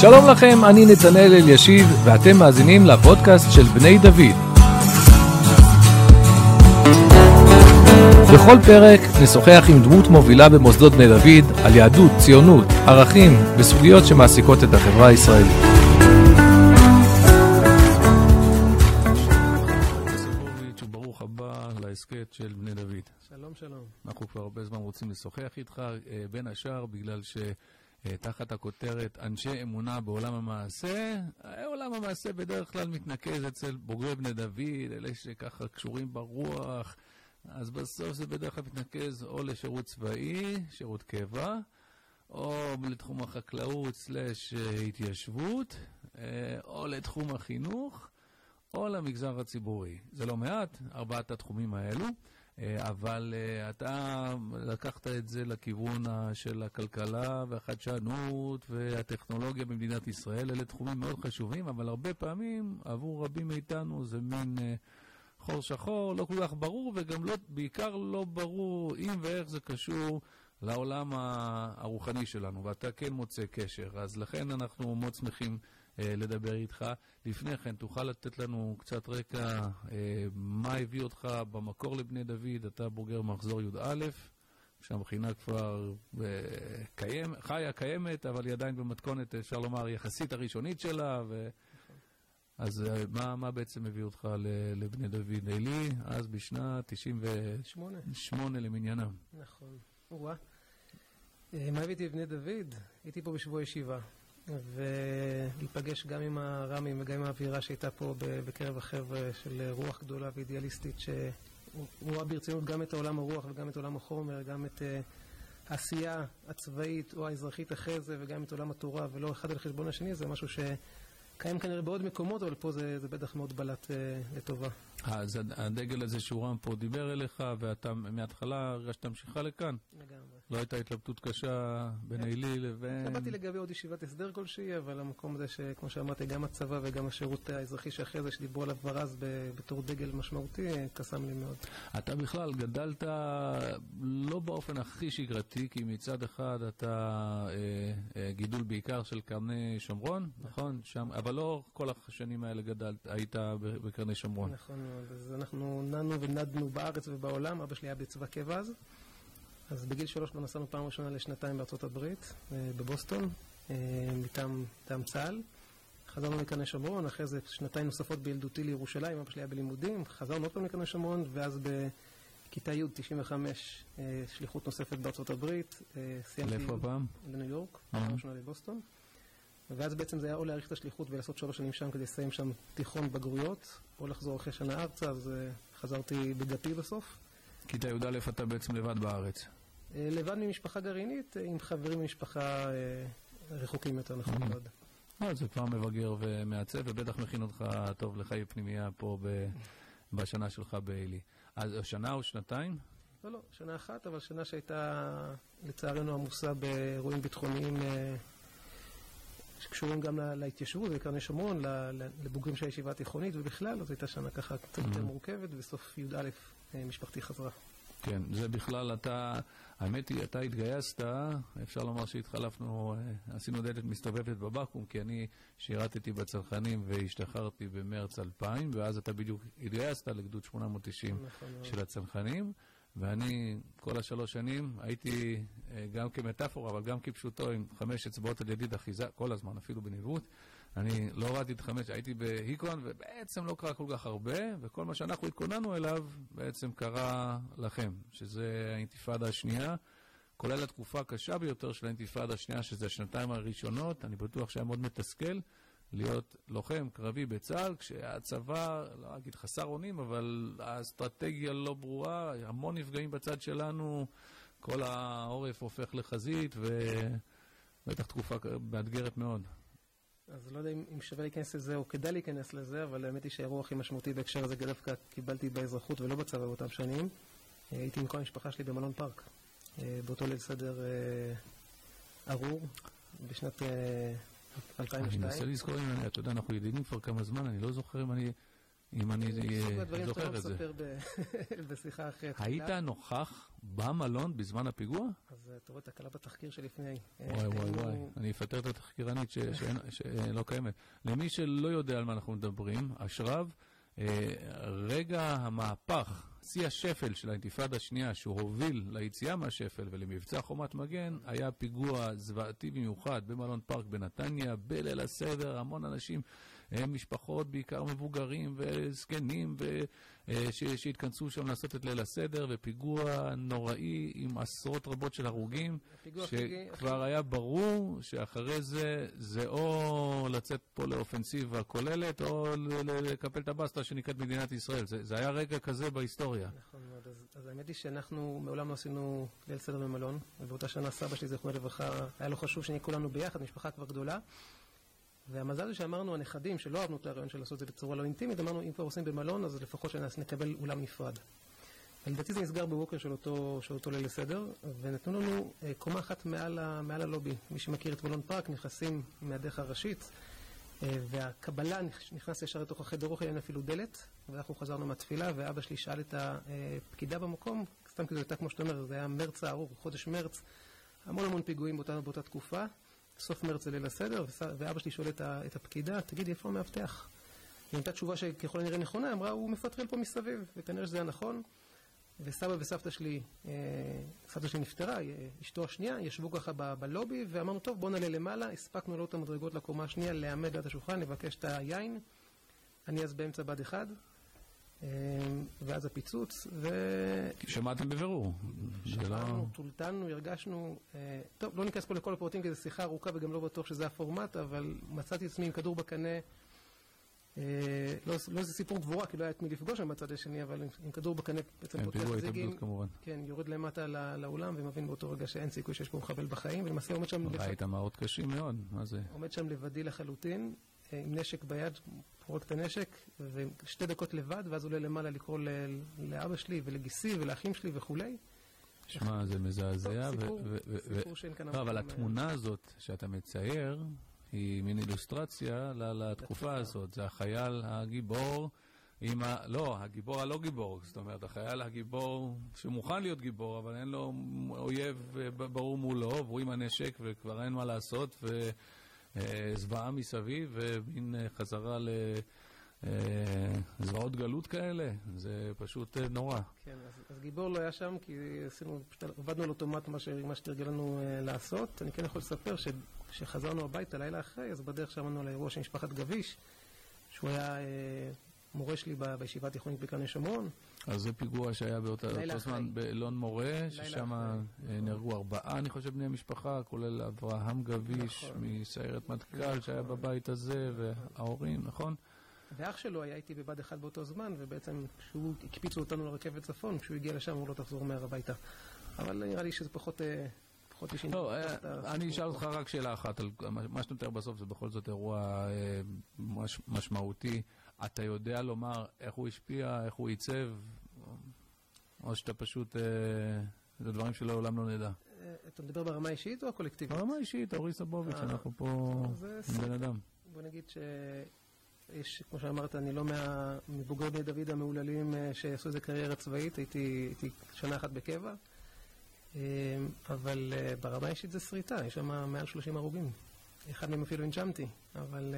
שלום לכם, אני נתנאל אלישיב, ואתם מאזינים לפודקאסט של בני דוד. בכל פרק נשוחח עם דמות מובילה במוסדות בני דוד על יהדות, ציונות, ערכים וסוגיות שמעסיקות את החברה הישראלית. ברוך הבא להסכת של בני דוד. שלום, שלום. אנחנו כבר הרבה זמן רוצים לשוחח איתך, אה, בין השאר בגלל ש... אה, תחת הכותרת אנשי אמונה בעולם המעשה. אה, עולם המעשה בדרך כלל מתנקז אצל בוגרי בני דוד, אלה שככה קשורים ברוח, אז בסוף זה בדרך כלל מתנקז או לשירות צבאי, שירות קבע, או לתחום החקלאות סלש התיישבות, אה, או לתחום החינוך, או למגזר הציבורי. זה לא מעט, ארבעת התחומים האלו. אה, אבל אה, אתה לקחת את זה לכיוון של הכלכלה והחדשנות והטכנולוגיה במדינת ישראל. אלה תחומים מאוד חשובים, אבל הרבה פעמים עבור רבים מאיתנו זה מין אה, חור שחור, לא כל כך ברור, וגם לא, בעיקר לא ברור אם ואיך זה קשור לעולם הרוחני שלנו, ואתה כן מוצא קשר. אז לכן אנחנו מאוד שמחים לדבר איתך. לפני כן, תוכל לתת לנו קצת רקע, אה, מה הביא אותך במקור לבני דוד, אתה בוגר מחזור י"א, שהמכינה כבר אה, קיים, חיה, קיימת, אבל היא עדיין במתכונת, אפשר לומר, יחסית הראשונית שלה. ו... אז מה, מה בעצם הביא אותך לבני דוד עלי, אז בשנת 98 למניינם? נכון. וואה. מה הבאתי לבני דוד? הייתי פה בשבוע ישיבה. ולהיפגש גם עם הר"מים וגם עם האווירה שהייתה פה בקרב החבר'ה של רוח גדולה ואידיאליסטית שרואה ברצינות גם את העולם הרוח וגם את עולם החומר, גם את אה, העשייה הצבאית או האזרחית אחרי זה וגם את עולם התורה ולא אחד על חשבון השני, זה משהו שקיים כנראה בעוד מקומות, אבל פה זה, זה בטח מאוד בלט אה, לטובה. אז הדגל הזה שהוא רם פה דיבר אליך, ואתה מההתחלה הרגשת להמשיכה לכאן? לגמרי. לא הייתה התלבטות קשה בין עילי לבין... באתי לגבי עוד ישיבת הסדר כלשהי, אבל המקום הזה שכמו שאמרתי, גם הצבא וגם השירות האזרחי שאחרי זה, שדיברו עליו כבר אז בתור דגל משמעותי, קסם לי מאוד. אתה בכלל גדלת לא באופן הכי שגרתי, כי מצד אחד אתה אה, אה, גידול בעיקר של קרני שומרון, נכון? שם, אבל לא כל השנים האלה גדלת, היית בקרני שומרון. נכון מאוד, אז אנחנו נענו ונדנו בארץ ובעולם, אבא שלי היה בצבא קבע אז. אז בגיל שלוש כבר נסענו פעם ראשונה לשנתיים בארצות הברית, אה, בבוסטון, אה, מטעם צה"ל. חזרנו לקרני שומרון, אחרי זה שנתיים נוספות בילדותי לירושלים, אבא שלי היה בלימודים, חזרנו עוד פעם לקרני שומרון, ואז בכיתה י' 95 אה, שליחות נוספת בארצות הברית. לאיפה הפעם? לניו יורק, פעם ראשונה לבוסטון. ואז בעצם זה היה או להאריך את השליחות ולעשות שלוש שנים שם כדי לסיים שם תיכון בגרויות, או לחזור אחרי שנה ארצה, אז חזרתי בדתי בסוף. כיתה י"א אתה בעצם לבד בארץ. אה, לבד ממשפחה גרעינית, אה, עם חברים ממשפחה אה, רחוקים יותר, נכון מאוד. זה כבר מבגר ומעצב, ובטח מכין אותך טוב לחיי פנימייה פה בשנה שלך בעלי. אז שנה או שנתיים? לא, לא, שנה אחת, אבל שנה שהייתה לצערנו עמוסה באירועים ביטחוניים שקשורים גם להתיישבות, לקרני שומרון, לבוגרים של הישיבה התיכונית ובכלל, אז הייתה שנה ככה קצת יותר מורכבת, ובסוף י"א משפחתי חזרה. כן, זה בכלל, אתה, האמת היא, אתה התגייסת, אפשר לומר שהתחלפנו, אה, עשינו דלת מסתובבת בבקו"ם, כי אני שירתתי בצנחנים והשתחררתי במרץ 2000, ואז אתה בדיוק התגייסת לגדוד 890 נכון של הצנחנים, ואני כל השלוש שנים הייתי אה, גם כמטאפורה, אבל גם כפשוטו, עם חמש אצבעות על ידיד אחיזה, כל הזמן, אפילו בניווט. אני לא הורדתי את חמש, הייתי בהיקון, ובעצם לא קרה כל כך הרבה, וכל מה שאנחנו התכוננו אליו בעצם קרה לכם, שזה האינתיפאדה השנייה, כולל התקופה הקשה ביותר של האינתיפאדה השנייה, שזה השנתיים הראשונות, אני בטוח שהיה מאוד מתסכל להיות לוחם קרבי בצה"ל, כשהצבא, לא אגיד חסר אונים, אבל האסטרטגיה לא ברורה, המון נפגעים בצד שלנו, כל העורף הופך לחזית, ובטח תקופה מאתגרת מאוד. אז לא יודע אם, אם שווה להיכנס לזה או כדאי להיכנס לזה, אבל האמת היא שהאירוע הכי משמעותי בהקשר הזה דווקא קיבלתי באזרחות ולא בצבא באותם שנים. אה, הייתי עם כל המשפחה שלי במלון פארק, אה, באותו ליל סדר אה, ארור, בשנת 2002. אני מנסה לזכור אם אני, אתה יודע, אנחנו ידידים כבר כמה זמן, אני לא זוכר אם אני אם אני שאתה זוכר לא את זה. בשיחה אחרת. היית נוכח במלון בזמן הפיגוע? אז אה, אתה רואה תקלה בתחקיר שלפני. אה, וואי וואי וואי, אני אפטר את התחקירנית שלא קיימת. למי שלא יודע על מה אנחנו מדברים, אשרב, אה, רגע המהפך, שיא השפל של האינתיפאדה השנייה, שהוא הוביל ליציאה מהשפל ולמבצע חומת מגן, היה פיגוע זוועתי במיוחד במלון פארק בנתניה, בליל הסדר, המון אנשים, משפחות, בעיקר מבוגרים וזקנים, ו- שהתכנסו שם לעשות את ליל הסדר, ופיגוע נוראי עם עשרות רבות של הרוגים. שכבר היה ברור שאחרי זה, זה או לצאת פה לאופנסיבה כוללת, או לקפל את הבסטה שנקראת מדינת ישראל. זה, זה היה רגע כזה בהיסטוריה. נכון מאוד, אז, אז האמת היא שאנחנו מעולם לא עשינו ליל סדר במלון, ובאותה שנה סבא שלי, זיכרונו לברכה, היה לו חשוב שנהיה כולנו ביחד, משפחה כבר גדולה. והמזל זה שאמרנו, הנכדים, שלא אהבנו את הרעיון של לעשות את זה בצורה לא אינטימית, אמרנו, אם כבר עושים במלון, אז לפחות שנקבל אולם נפרד. לדעתי זה נסגר בבוקר של אותו, של אותו ליל סדר, ונתנו לנו אה, קומה אחת מעל, ה, מעל הלובי. מי שמכיר את מלון פארק, נכנסים מהדרך הראשית, אה, והקבלה נכ- נכנס ישר לתוך החדר אוכל, אין אפילו דלת, ואנחנו חזרנו מהתפילה, ואבא שלי שאל את הפקידה במקום, סתם כי זה הייתה כמו שאתה אומר, זה היה מרץ הארור, חודש מרץ, המון המון פיגועים באותה, באותה תקופה, סוף מרץ זה ליל הסדר, ואבא שלי שואל את, הפקידה, תגידי, איפה המאבטח? היא נתנה תשובה שככל הנראה נכונה, אמרה, הוא מפטרל פה מסביב, וכנראה שזה היה נכון. וסבא וסבתא שלי, אה, סבתא שלי נפטרה, אה, אשתו השנייה, ישבו ככה ב- בלובי, ואמרנו, טוב, בואו נעלה למעלה, הספקנו לעלות את המדרגות לקומה השנייה, לעמד ליד השולחן, לבקש את היין. אני אז באמצע אחד, אה, ואז הפיצוץ, ו... שמעתם בבירור. לא... שמענו, טולטלנו, הרגשנו, אה, טוב, לא ניכנס פה לכל הפרטים כי זו שיחה ארוכה וגם לא בטוח שזה הפורמט, אבל מצאתי עצמי עם כדור בקנה, אה, לא, לא איזה סיפור גבורה, כי לא היה את מי לפגוש שם בצד השני, אבל עם, כדור בקנה בעצם פותח זיגים. כן, יורד למטה לא, לאולם ומבין באותו רגע שאין סיכוי שיש פה מחבל בחיים, ולמעשה עומד שם, ראית מראות קשים מאוד, מה זה? עומד שם לבדי לחלוטין, עם נשק ביד, פורק את הנשק, ושתי דקות לבד, ואז עולה למעלה לקרוא לאבא שלי ולגיסי ולאחים שלי וכולי. שמע, זה מזעזע. ו- סיפור- ו- ו- ו- שאין כאן אבל המקום, אה, התמונה הזאת שאתה מצייר, היא מין אילוסטרציה לתקופה הזאת. זה החייל הגיבור עם ה... לא, הגיבור הלא גיבור. זאת אומרת, החייל הגיבור שמוכן להיות גיבור, אבל אין לו אויב אה, ברור מולו, והוא עם הנשק וכבר אין מה לעשות, וזוועה מסביב, ומין אה, חזרה ל... אה, זוועות גלות כאלה, זה פשוט אה, נורא. כן, אז, אז גיבור לא היה שם, כי עשינו, פשוט עבדנו על אוטומט מה, ש, מה שתרגלנו אה, לעשות. אני כן יכול לספר שכשחזרנו הביתה לילה אחרי, אז בדרך שמענו על האירוע של משפחת גביש, שהוא היה אה, מורה שלי בישיבה התיכונית בקרני שומרון. אז זה פיגוע שהיה באותו זמן. באלון מורה, ששם. אה, נהרגו ארבעה, אני חושב, בני משפחה, כולל אברהם גביש נכון. מסיירת מטכ"ל נכון. שהיה בבית הזה, וההורים, נכון? ואח שלו היה איתי בבה"ד 1 באותו זמן, ובעצם כשהוא הקפיצו אותנו לרכבת צפון, כשהוא הגיע לשם הוא לא תחזור מהר הביתה. אבל נראה לי שזה פחות... אה, פחות אישי. לא, אה, אני אשאל. אותך רק שאלה אחת, מה- שאתה מתאר בסוף זה בכל זאת אירוע מש- משמעותי. אתה יודע לומר איך הוא השפיע, איך הוא עיצב, או שאתה פשוט, אה, זה דברים שלעולם לא נדע. אה, אתה מדבר ברמה האישית או הקולקטיבית? ברמה אישית, אורי סבוביץ', אה, אנחנו פה בן אדם. בוא נגיד שיש, כמו שאמרת, אני לא מבוגרי בני דוד המהוללים אה, שעשו איזה קריירה צבאית, הייתי, הייתי שנה אחת בקבע, אבל ברמה האישית זה שריטה, יש שם מעל 30 הרוגים. אחד מהם אפילו הנשמתי, אבל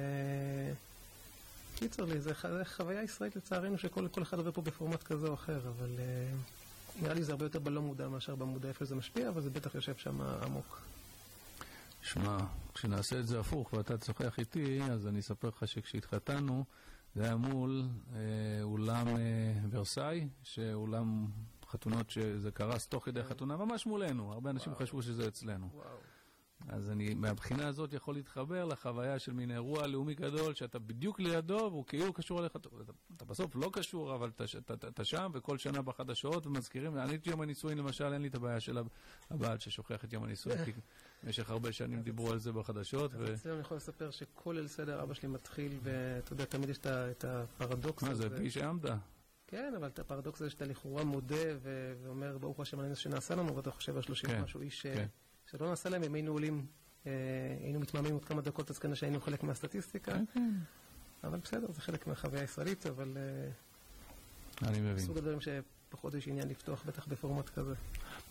קיצר לי, זה חוויה ישראלית לצערנו שכל כל אחד עובר פה בפורמט כזה או אחר, אבל אה, נראה לי זה הרבה יותר בלא מודע מאשר במודע איפה זה משפיע, אבל זה בטח יושב שם עמוק. שמע, כשנעשה את זה הפוך ואתה תשוחח איתי, אז אני אספר לך שכשהתחתנו, זה היה מול אה, אולם אה, ורסאי, שאולם חתונות שזה קרס תוך כדי חתונה, ממש מולנו. הרבה אנשים וואו. חשבו שזה אצלנו. וואו. אז אני מהבחינה הזאת יכול להתחבר לחוויה של מין אירוע לאומי גדול, שאתה בדיוק לידו והוא כאילו קשור אליך. אתה, אתה בסוף לא קשור, אבל אתה, אתה, אתה, אתה שם, וכל שנה בחדשות ומזכירים. אני את יום הנישואין למשל, אין לי את הבעיה של הבעל ששוכח את יום הנישואין, כי במשך הרבה שנים דיברו על זה בחדשות. ו... אצלנו אני יכול לספר שכל ליל סדר אבא שלי מתחיל, ואתה יודע, תמיד יש את הפרדוקס מה הזה. זה, פי שעמדה. כן, אבל את הפרדוקס הזה שאתה לכאורה מודה ואומר, ברוך השם הנס שנעשה לנו, ואתה חושב על 30 כן, משהו איש אה, כן. שלא נעשה להם, אם היינו עולים, אה, היינו מתמהמהים עוד כמה דקות, אז כנראה שהיינו חלק מהסטטיסטיקה. כן. אבל בסדר, זה חלק מהחוויה הישראלית, אבל אה, אני מבין. סוג הדברים שפחות יש עניין לפתוח, בטח בפורמט כזה.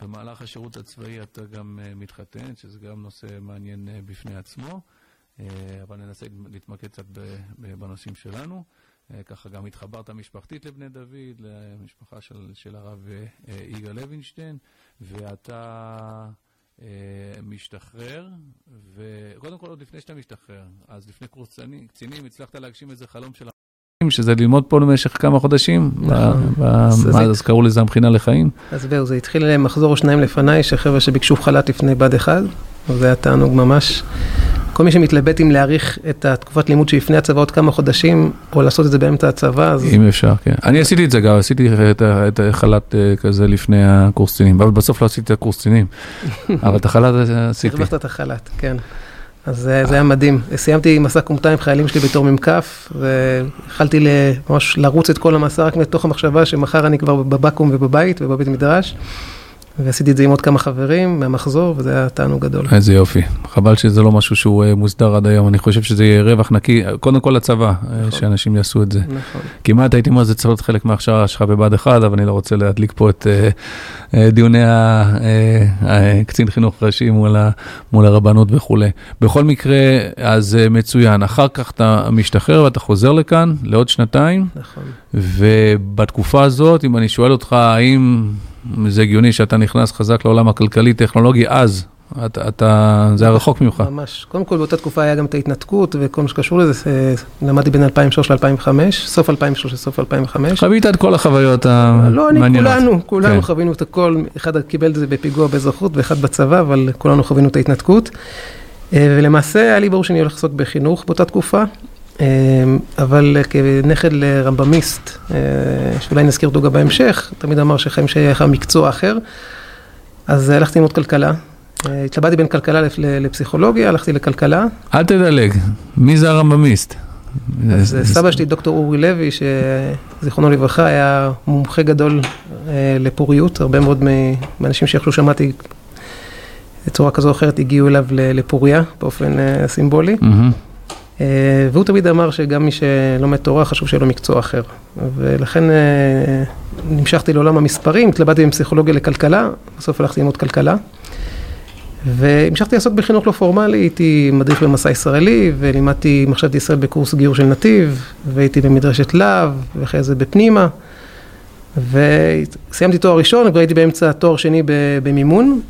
במהלך השירות הצבאי אתה גם אה, מתחתן, שזה גם נושא מעניין בפני עצמו, אבל ננסה להתמקד קצת בנושאים שלנו. ככה גם התחברת משפחתית לבני דוד, למשפחה של, של הרב יגאל לוינשטיין, ואתה משתחרר, וקודם כל עוד לפני שאתה משתחרר, אז לפני קורס קצינים, הצלחת להגשים איזה חלום של החיים, שזה ללמוד פה למשך כמה חודשים, נכון. אז זה- קראו לזה המכינה לחיים. אז זהו, זה התחיל מחזור או שניים לפניי, שחבר'ה שביקשו חל"ת לפני בה"ד 1, וזה היה תענוג ממש. כל מי שמתלבט אם להאריך את התקופת לימוד שלפני הצבא עוד כמה חודשים, או לעשות את זה באמצע הצבא, אז אם אפשר, כן. אני עשיתי את זה גם, עשיתי את החל"ת אה, כזה לפני הקורס קצינים, אבל בסוף לא עשיתי את הקורס קצינים, אבל את החל"ת עשיתי. הרווחת את החל"ת, כן. אז זה היה מדהים. סיימתי מסע כומתה עם חיילים שלי בתור מ"כ, והתחלתי ל- ממש לרוץ את כל המסע רק מתוך המחשבה שמחר אני כבר בבקו"ם ובבית ובבית מדרש. ועשיתי את זה עם עוד כמה חברים מהמחזור, וזה היה תענוג גדול. איזה יופי. חבל שזה לא משהו שהוא אה, מוסדר עד היום, אני חושב שזה יהיה רווח נקי, קודם כל לצבא, אה, נכון. שאנשים יעשו את זה. נכון. כמעט הייתי אומר, זה צריך להיות חלק מההכשרה שלך בבה"ד 1, אבל אני לא רוצה להדליק פה את אה, אה, דיוני הקצין חינוך ראשי מול ה- מול הרבנות וכולי. בכל מקרה, אז אה, מצוין. אחר כך אתה משתחרר ואתה חוזר לכאן לעוד שנתיים. נכון. ובתקופה הזאת, אם אני שואל אותך, האם זה הגיוני שאתה נכנס חזק לעולם הכלכלי-טכנולוגי, אז אתה, אתה, זה היה רחוק ממך. ממש. קודם כל, באותה תקופה היה גם את ההתנתקות וכל מה שקשור לזה. אה, למדתי בין 2003 ל-2005, סוף 2003 לסוף 2005. חווית את כל החוויות לא, אני, המעניינות. כולנו, כולנו כן. חווינו את הכל. אחד קיבל את זה בפיגוע באזרחות ואחד בצבא, אבל כולנו חווינו את ההתנתקות. אה, ולמעשה היה לי ברור שאני הולך לעסוק בחינוך באותה תקופה. אה, אבל כנכד לרמב"מיסט, אה, שאולי נזכיר אותו גם בהמשך, תמיד אמר שחיים שייך מקצוע אחר. אז הלכתי ללמוד כלכלה. אה, התלבטתי בין כלכלה לפ- לפסיכולוגיה, הלכתי לכלכלה. אל תדלג, מי זה הרמב"מיסט? אז סבא שלי, דוקטור אורי לוי, שזיכרונו לברכה, היה מומחה גדול אה, לפוריות. הרבה מאוד מ- מהאנשים שאיכשהו שמעתי בצורה כזו או אחרת הגיעו אליו לפוריה באופן אה, סימבולי. מהמם. אה, והוא תמיד אמר שגם מי שלומד תורה חשוב שיהיה לו מקצוע אחר. ולכן אה, נמשכתי לעולם המספרים, התלבטתי פסיכולוגיה לכלכלה, בסוף הלכתי ללמוד כלכלה. והמשכתי לעסוק בחינוך לא פורמלי, הייתי מדריך במסע ישראלי, ולימדתי מחשבת ישראל בקורס גיור של נתיב, והייתי במדרשת להב, ואחרי זה בפנימה. וסיימתי תואר ראשון, וכבר הייתי באמצע תואר שני במימון,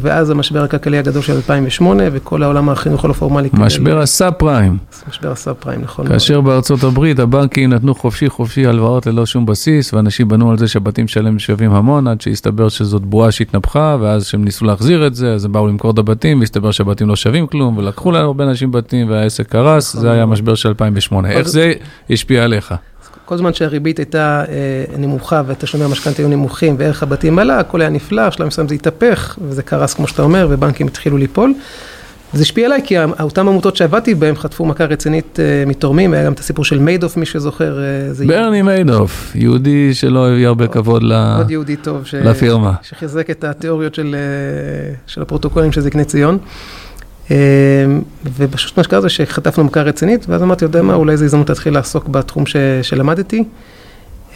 ואז המשבר הכלכלי הגדול של 2008, וכל העולם החינוך הלא פורמלי. משבר הסאב פריים, משבר הסאב פריים, נכון. מאוד. כאשר בארצות הברית הבנקים נתנו חופשי חופשי הלוואות ללא שום בסיס, ואנשים בנו על זה שהבתים שלהם שווים המון, עד שהסתבר שזאת בועה שהתנפחה, ואז כשהם ניסו להחזיר את זה, אז הם באו למכור את הבתים, והסתבר שהבתים לא שווים כלום, ולקחו להם הרבה אנשים בתים, והעסק קרס, נכון. זה היה המשבר של 2008. איך זה השפיע עליך? כל זמן שהריבית הייתה אה, נמוכה ותשלומי המשכנתה היו נמוכים וערך הבתים עלה, הכל היה נפלא, בשלב מסוים זה התהפך וזה קרס כמו שאתה אומר ובנקים התחילו ליפול. זה השפיע עליי כי אותן עמותות שעבדתי בהן חטפו מכה רצינית אה, מתורמים, היה גם את הסיפור של מיידוף, מי שזוכר, אה, ברני מיידוף, יהודי שלא הביא הרבה כבוד עוד יהודי טוב. לפירמה. שחיזק את התיאוריות אה, של הפרוטוקולים של זקני ציון. אה, ופשוט מה שקרה זה שחטפנו מכה רצינית, ואז אמרתי, יודע מה, אולי זו הזדמנות להתחיל לעסוק בתחום ש... שלמדתי.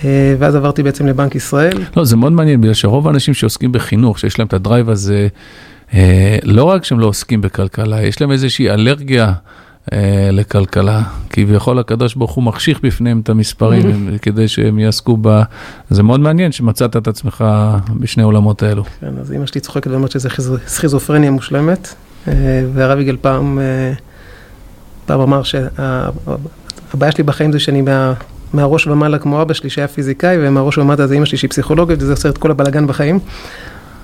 אה, ואז עברתי בעצם לבנק ישראל. לא, זה מאוד מעניין, בגלל שרוב האנשים שעוסקים בחינוך, שיש להם את הדרייב הזה, אה, לא רק שהם לא עוסקים בכלכלה, יש להם איזושהי אלרגיה לכלכלה. כביכול הקדוש ברוך הוא מחשיך בפניהם את המספרים כדי שהם יעסקו ב... זה מאוד מעניין שמצאת את עצמך בשני העולמות האלו. כן, אז אימא שלי צוחקת ואומרת שזה סכיזופרניה מושלמת, והרב יגאל פעם, אה, פעם אמר שהבעיה שלי בחיים זה שאני מה, מהראש ומעלה כמו אבא שלי שהיה פיזיקאי, ומהראש ומטה זה אימא שלי שהיא פסיכולוגית, וזה עושה את כל הבלאגן בחיים.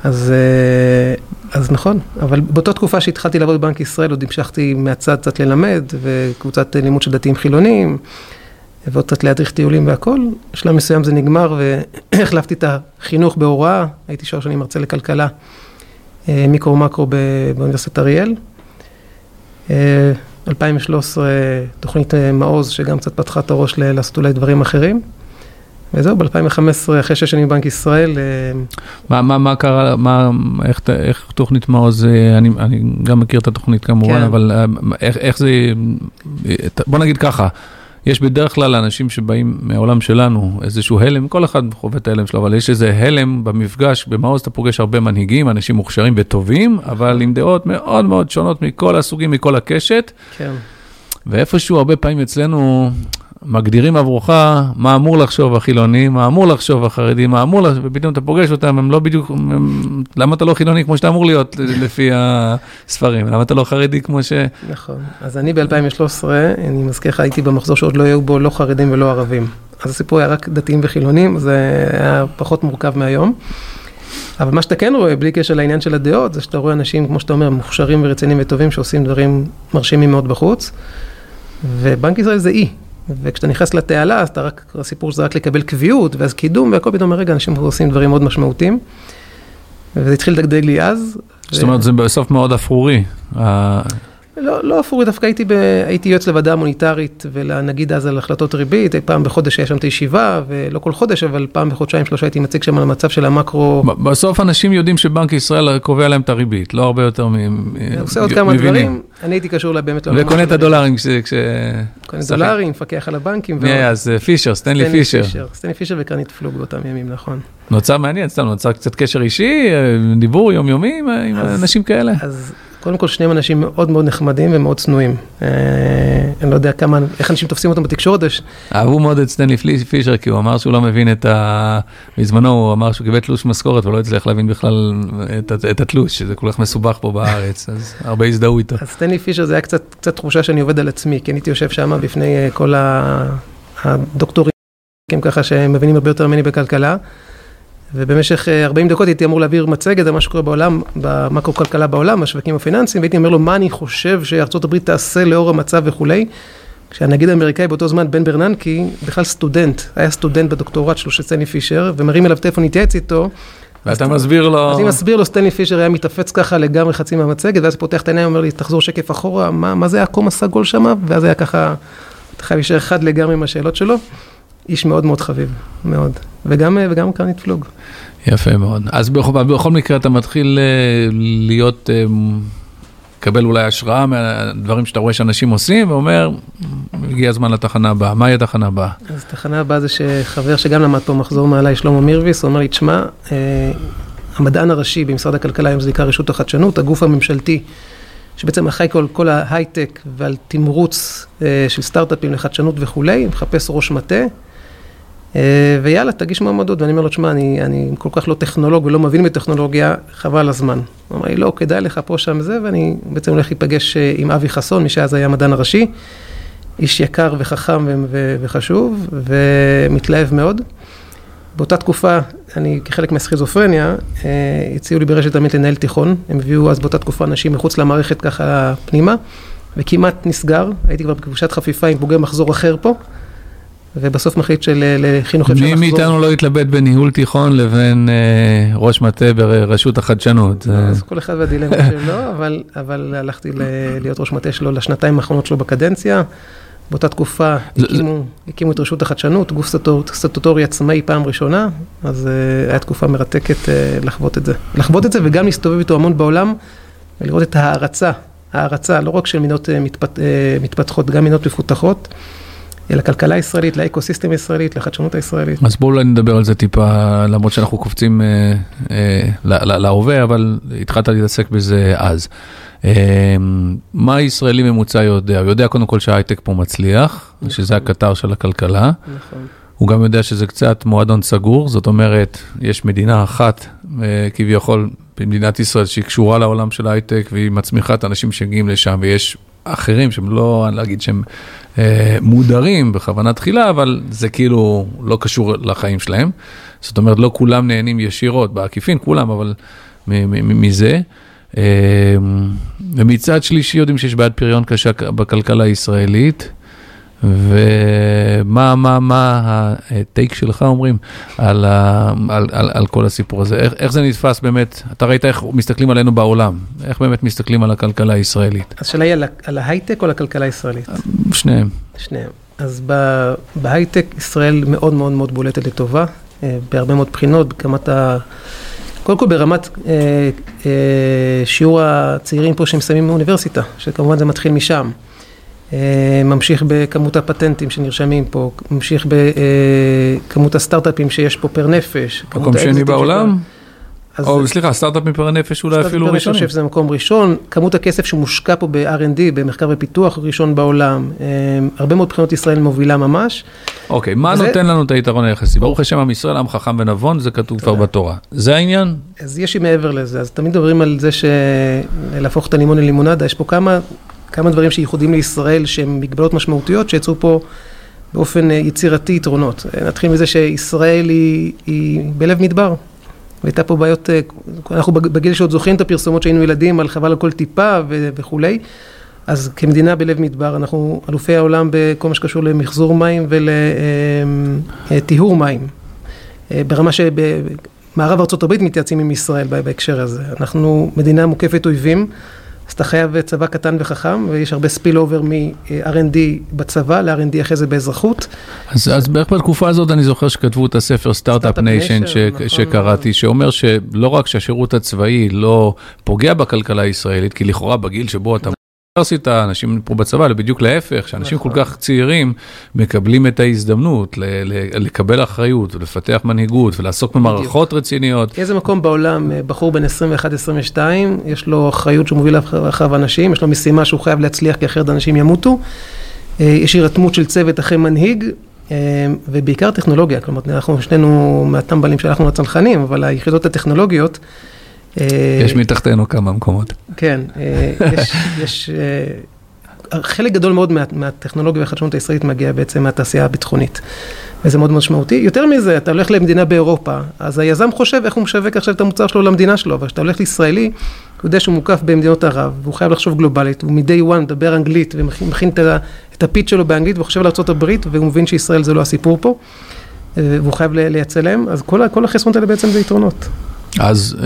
אז, אה, אז נכון, אבל באותה תקופה שהתחלתי לעבוד בבנק ישראל, עוד המשכתי מהצד קצת ללמד, וקבוצת לימוד של דתיים חילונים, ועוד קצת להדריך טיולים והכל. בשלב מסוים זה נגמר, והחלפתי את החינוך בהוראה, הייתי שלוש שנים מרצה לכלכלה, אה, מיקרו-מקרו ב- באוניברסיטת אריאל. אה, 2013, תוכנית אה, מעוז, שגם קצת פתחה את הראש לעשות אולי דברים אחרים. וזהו, ב-2015, אחרי שש שנים בבנק ישראל, אה, מה, מה, מה קרה, מה, איך, איך תוכנית מעוז, אה, אני, אני גם מכיר את התוכנית כמובן, כן. אבל אה, איך, איך זה, אה, בוא נגיד ככה, יש בדרך כלל אנשים שבאים מהעולם שלנו, איזשהו הלם, כל אחד חווה את ההלם שלו, אבל יש איזה הלם במפגש, במעוז אתה פוגש הרבה מנהיגים, אנשים מוכשרים וטובים, אבל עם דעות מאוד מאוד שונות מכל הסוגים, מכל הקשת. כן. ואיפשהו הרבה פעמים אצלנו מגדירים עבורך מה אמור לחשוב החילוני, מה אמור לחשוב החרדי, מה אמור לחשוב, ופתאום אתה פוגש אותם, הם לא בדיוק, הם, למה אתה לא חילוני כמו שאתה אמור להיות לפי הספרים? למה אתה לא חרדי כמו ש... נכון. אז אני ב-2013, אני מזכיר לך, הייתי במחזור שעוד לא היו בו לא חרדים ולא ערבים. אז הסיפור היה רק דתיים וחילונים, זה היה פחות מורכב מהיום. אבל מה שאתה כן רואה, בלי קשר לעניין של הדעות, זה שאתה רואה אנשים, כמו שאתה אומר, מוכשרים ורציניים וטובים, שעושים דברים מרשימים מאוד בחוץ. ובנק ישראל זה אי. וכשאתה נכנס לתעלה, אז אתה רק, הסיפור שזה רק לקבל קביעות, ואז קידום, והכל פתאום, רגע, אנשים עושים דברים מאוד משמעותיים. וזה התחיל לדגדג לי אז. זאת אומרת, זה בסוף מאוד אפרורי. לא, לא אפורי, דווקא הייתי, ב, הייתי יועץ לוועדה המוניטרית ולנגיד אז על החלטות ריבית, פעם בחודש היה שם את הישיבה, ולא כל חודש, אבל פעם בחודשיים שלושה הייתי מציג שם על המצב של המקרו. בסוף אנשים יודעים שבנק ישראל קובע להם את הריבית, לא הרבה יותר מבינים. עושה עוד כמה דברים, אני הייתי קשור באמת לעולם. וקונה את הדולרים כש... קונה דולרים, מפקח על הבנקים. מי היה? אז פישר, סטנלי פישר. סטנלי פישר וקרנית פלוג באותם ימים, נכון. נוצר מעניין, סתם נוצר קצת קשר אישי, דיבור יומיומי עם אנשים כאלה. אז קודם כל, שניהם אנשים מאוד מאוד נחמדים ומאוד צנועים. אה, אני לא יודע כמה, איך אנשים תופסים אותם בתקשורת. אהבו מאוד את סטנלי פישר, כי הוא אמר שהוא לא מבין את ה... בזמנו הוא אמר שהוא קיבל תלוש משכורת ולא הצליח להבין בכלל את, את התלוש, שזה כל כך מסובך פה בארץ, אז הרבה הזדהו איתו. אז סטנלי פישר זה היה קצת, קצת תחושה שאני עובד על עצמי, כי אני הייתי יושב שם בפני אה, כל הדוקטורים, ככה שמבינים הרבה יותר ממני בכלכלה. ובמשך 40 אה, דקות הייתי אמור להעביר מצגת על מה שקורה בעולם, במקרו-כלכלה בעולם, בשווקים הפיננסיים, והייתי אומר לו מה אני חושב שארצות הברית תעשה לאור המצב וכולי. כשהנגיד האמריקאי באותו זמן, בן ברננקי, בכלל סטודנט, היה סטודנט בדוקטורט שלו של סטנלי פישר, ומרים אליו טלפון להתייעץ איתו. ואתה מסביר לו... אז אני מסביר לו, סטנלי פישר היה מתאפץ ככה לגמרי חצי מהמצגת, ואז פותח את העיניים ואומר לי, תחזור שקף אחורה, מה, מה זה הקום הסגול שם? ואז היה ככה, אתה חייב להישאר חד לגמרי עם השאלות שלו. איש מאוד מאוד חביב, מאוד. וגם, וגם קרנית פלוג. יפה מאוד. אז בכל, בכל מקרה אתה מתחיל אה, להיות, לקבל אה, אולי השראה מהדברים שאתה רואה שאנשים עושים, ואומר, הגיע הזמן לתחנה הבאה. מהי התחנה הבאה? אז התחנה הבאה זה שחבר שגם למד פה מחזור מעליי, שלמה מירביס, הוא אומר לי, תשמע, אה, המדען הראשי במשרד הכלכלה, היום זה נקרא רשות החדשנות, הגוף הממשלתי, שבעצם אחראי כל, כל ההייטק ועל תמרוץ של סטארט-אפים לחדשנות וכולי, מחפש ראש מטה. אה, ויאללה, תגיש מועמדות. ואני אומר לו, תשמע, אני, אני כל כך לא טכנולוג ולא מבין בטכנולוגיה, חבל הזמן. הוא אמר לי, לא, כדאי לך פה, שם זה, ואני בעצם הולך להיפגש אה, עם אבי חסון, מי שאז היה המדען הראשי. איש יקר וחכם ו- ו- וחשוב, ומתלהב מאוד. באותה תקופה, אני כחלק מהסכיזופרניה, אה, הציעו לי ברשת עמית לנהל תיכון. הם הביאו אז באותה תקופה אנשים מחוץ למערכת ככה פנימה, וכמעט נסגר. הייתי כבר בקבושת חפיפה עם בוגר מחזור אחר פה. ובסוף מחליט שלחינוך אפשר לחזור. מי מאיתנו לא התלבט בניהול תיכון לבין אה, ראש מטה ברשות החדשנות? לא, אז כל אחד והדילמה שלו, אבל, אבל הלכתי להיות ראש מטה שלו לשנתיים האחרונות שלו בקדנציה. באותה תקופה זה, הקימו, זה... הקימו את רשות החדשנות, גוף סטטוטורי עצמאי פעם ראשונה, אז uh, הייתה תקופה מרתקת uh, לחוות את זה. לחוות את זה וגם להסתובב איתו המון בעולם, ולראות את ההערצה, ההערצה לא רק של מדינות uh, מתפת, uh, מתפתחות, גם מדינות מפותחות. לכלכלה הישראלית, לאקוסיסטם הישראלית, לחדשנות הישראלית. אז בואו נדבר על זה טיפה, למרות שאנחנו קופצים אה, אה, להווה, אבל התחלת להתעסק בזה אז. אה, מה ישראלי ממוצע יודע? הוא יודע קודם כל שההייטק פה מצליח, נכון. שזה הקטר של הכלכלה. נכון. הוא גם יודע שזה קצת מועדון סגור, זאת אומרת, יש מדינה אחת כביכול במדינת ישראל שהיא קשורה לעולם של ההייטק והיא מצמיחה את האנשים שמגיעים לשם, ויש אחרים שהם לא, אני לא אגיד שהם אה, מודרים בכוונה תחילה, אבל זה כאילו לא קשור לחיים שלהם. זאת אומרת, לא כולם נהנים ישירות, בעקיפין כולם, אבל מזה. אה, ומצד שלישי יודעים שיש בעיית פריון קשה בכלכלה הישראלית. ומה מה, מה הטייק שלך, אומרים, על, ה, על, על, על כל הסיפור הזה? איך, איך זה נתפס באמת? אתה ראית איך מסתכלים עלינו בעולם. איך באמת מסתכלים על הכלכלה הישראלית? השאלה היא על, על ההייטק או על הכלכלה הישראלית? שניהם. שניהם. אז בהייטק ישראל מאוד מאוד מאוד בולטת לטובה, אה, בהרבה מאוד בחינות, ברמת ה... קודם כל ברמת אה, אה, שיעור הצעירים פה שמסיימים מאוניברסיטה, שכמובן זה מתחיל משם. ממשיך בכמות הפטנטים שנרשמים פה, ממשיך בכמות הסטארט-אפים שיש פה פר נפש. מקום שני בעולם? או סליחה, סטארט-אפ פר נפש אולי אפילו ראשונים. אני חושב שזה מקום ראשון. כמות הכסף שמושקע פה ב-R&D, במחקר ופיתוח, ראשון בעולם. הרבה מאוד בחינות ישראל מובילה ממש. אוקיי, מה נותן לנו את היתרון היחסי? ברוך השם, עם ישראל, עם חכם ונבון, זה כתוב כבר בתורה. זה העניין? אז יש לי מעבר לזה. אז תמיד מדברים על זה שלהפוך את הלימון ללימונדה. יש פה כמה, כמה דברים שייחודים לישראל, שהם מגבלות משמעותיות, שיצרו פה באופן יצירתי יתרונות. נתחיל מזה שישראל היא, היא בלב מדבר. והייתה פה בעיות, אנחנו בגיל שעוד זוכרים את הפרסומות שהיינו ילדים על חבל על כל טיפה וכולי, אז כמדינה בלב מדבר, אנחנו אלופי העולם בכל מה שקשור למחזור מים ולטיהור מים. ברמה שבמערב ארה"ב מתייעצים עם ישראל בהקשר הזה. אנחנו מדינה מוקפת אויבים. אז אתה חייב צבא קטן וחכם, ויש הרבה spillover מ- R&D בצבא ל- R&D אחרי זה באזרחות. אז, אז בערך בתקופה הזאת אני זוכר שכתבו את הספר Start-Up Nation נכון, שקראתי, נכון. שאומר שלא רק שהשירות הצבאי לא פוגע בכלכלה הישראלית, כי לכאורה בגיל שבו אתה... באוניברסיטה, אנשים פה בצבא, בדיוק להפך, שאנשים כל כך צעירים מקבלים את ההזדמנות לקבל אחריות ולפתח מנהיגות ולעסוק במערכות רציניות. איזה מקום בעולם, בחור בן 21-22, יש לו אחריות שהוא מוביל אחריו אנשים, יש לו משימה שהוא חייב להצליח כי אחרת אנשים ימותו. יש הירתמות של צוות אחרי מנהיג, ובעיקר טכנולוגיה, כלומר, אנחנו שנינו מהטמבלים שהלכנו לצנחנים, אבל היחידות הטכנולוגיות, יש מתחתנו כמה מקומות. כן, יש... חלק גדול מאוד מהטכנולוגיה והחדשנות הישראלית מגיע בעצם מהתעשייה הביטחונית. וזה מאוד משמעותי. יותר מזה, אתה הולך למדינה באירופה, אז היזם חושב איך הוא משווק עכשיו את המוצר שלו למדינה שלו, אבל כשאתה הולך לישראלי, הוא יודע שהוא מוקף במדינות ערב, והוא חייב לחשוב גלובלית, הוא מ-day one מדבר אנגלית, ומכין את הפיץ שלו באנגלית, והוא חושב על ארה"ב, והוא מבין שישראל זה לא הסיפור פה, והוא חייב לייצא להם, אז כל החסרונות האלה בעצם זה יתרונות. אז,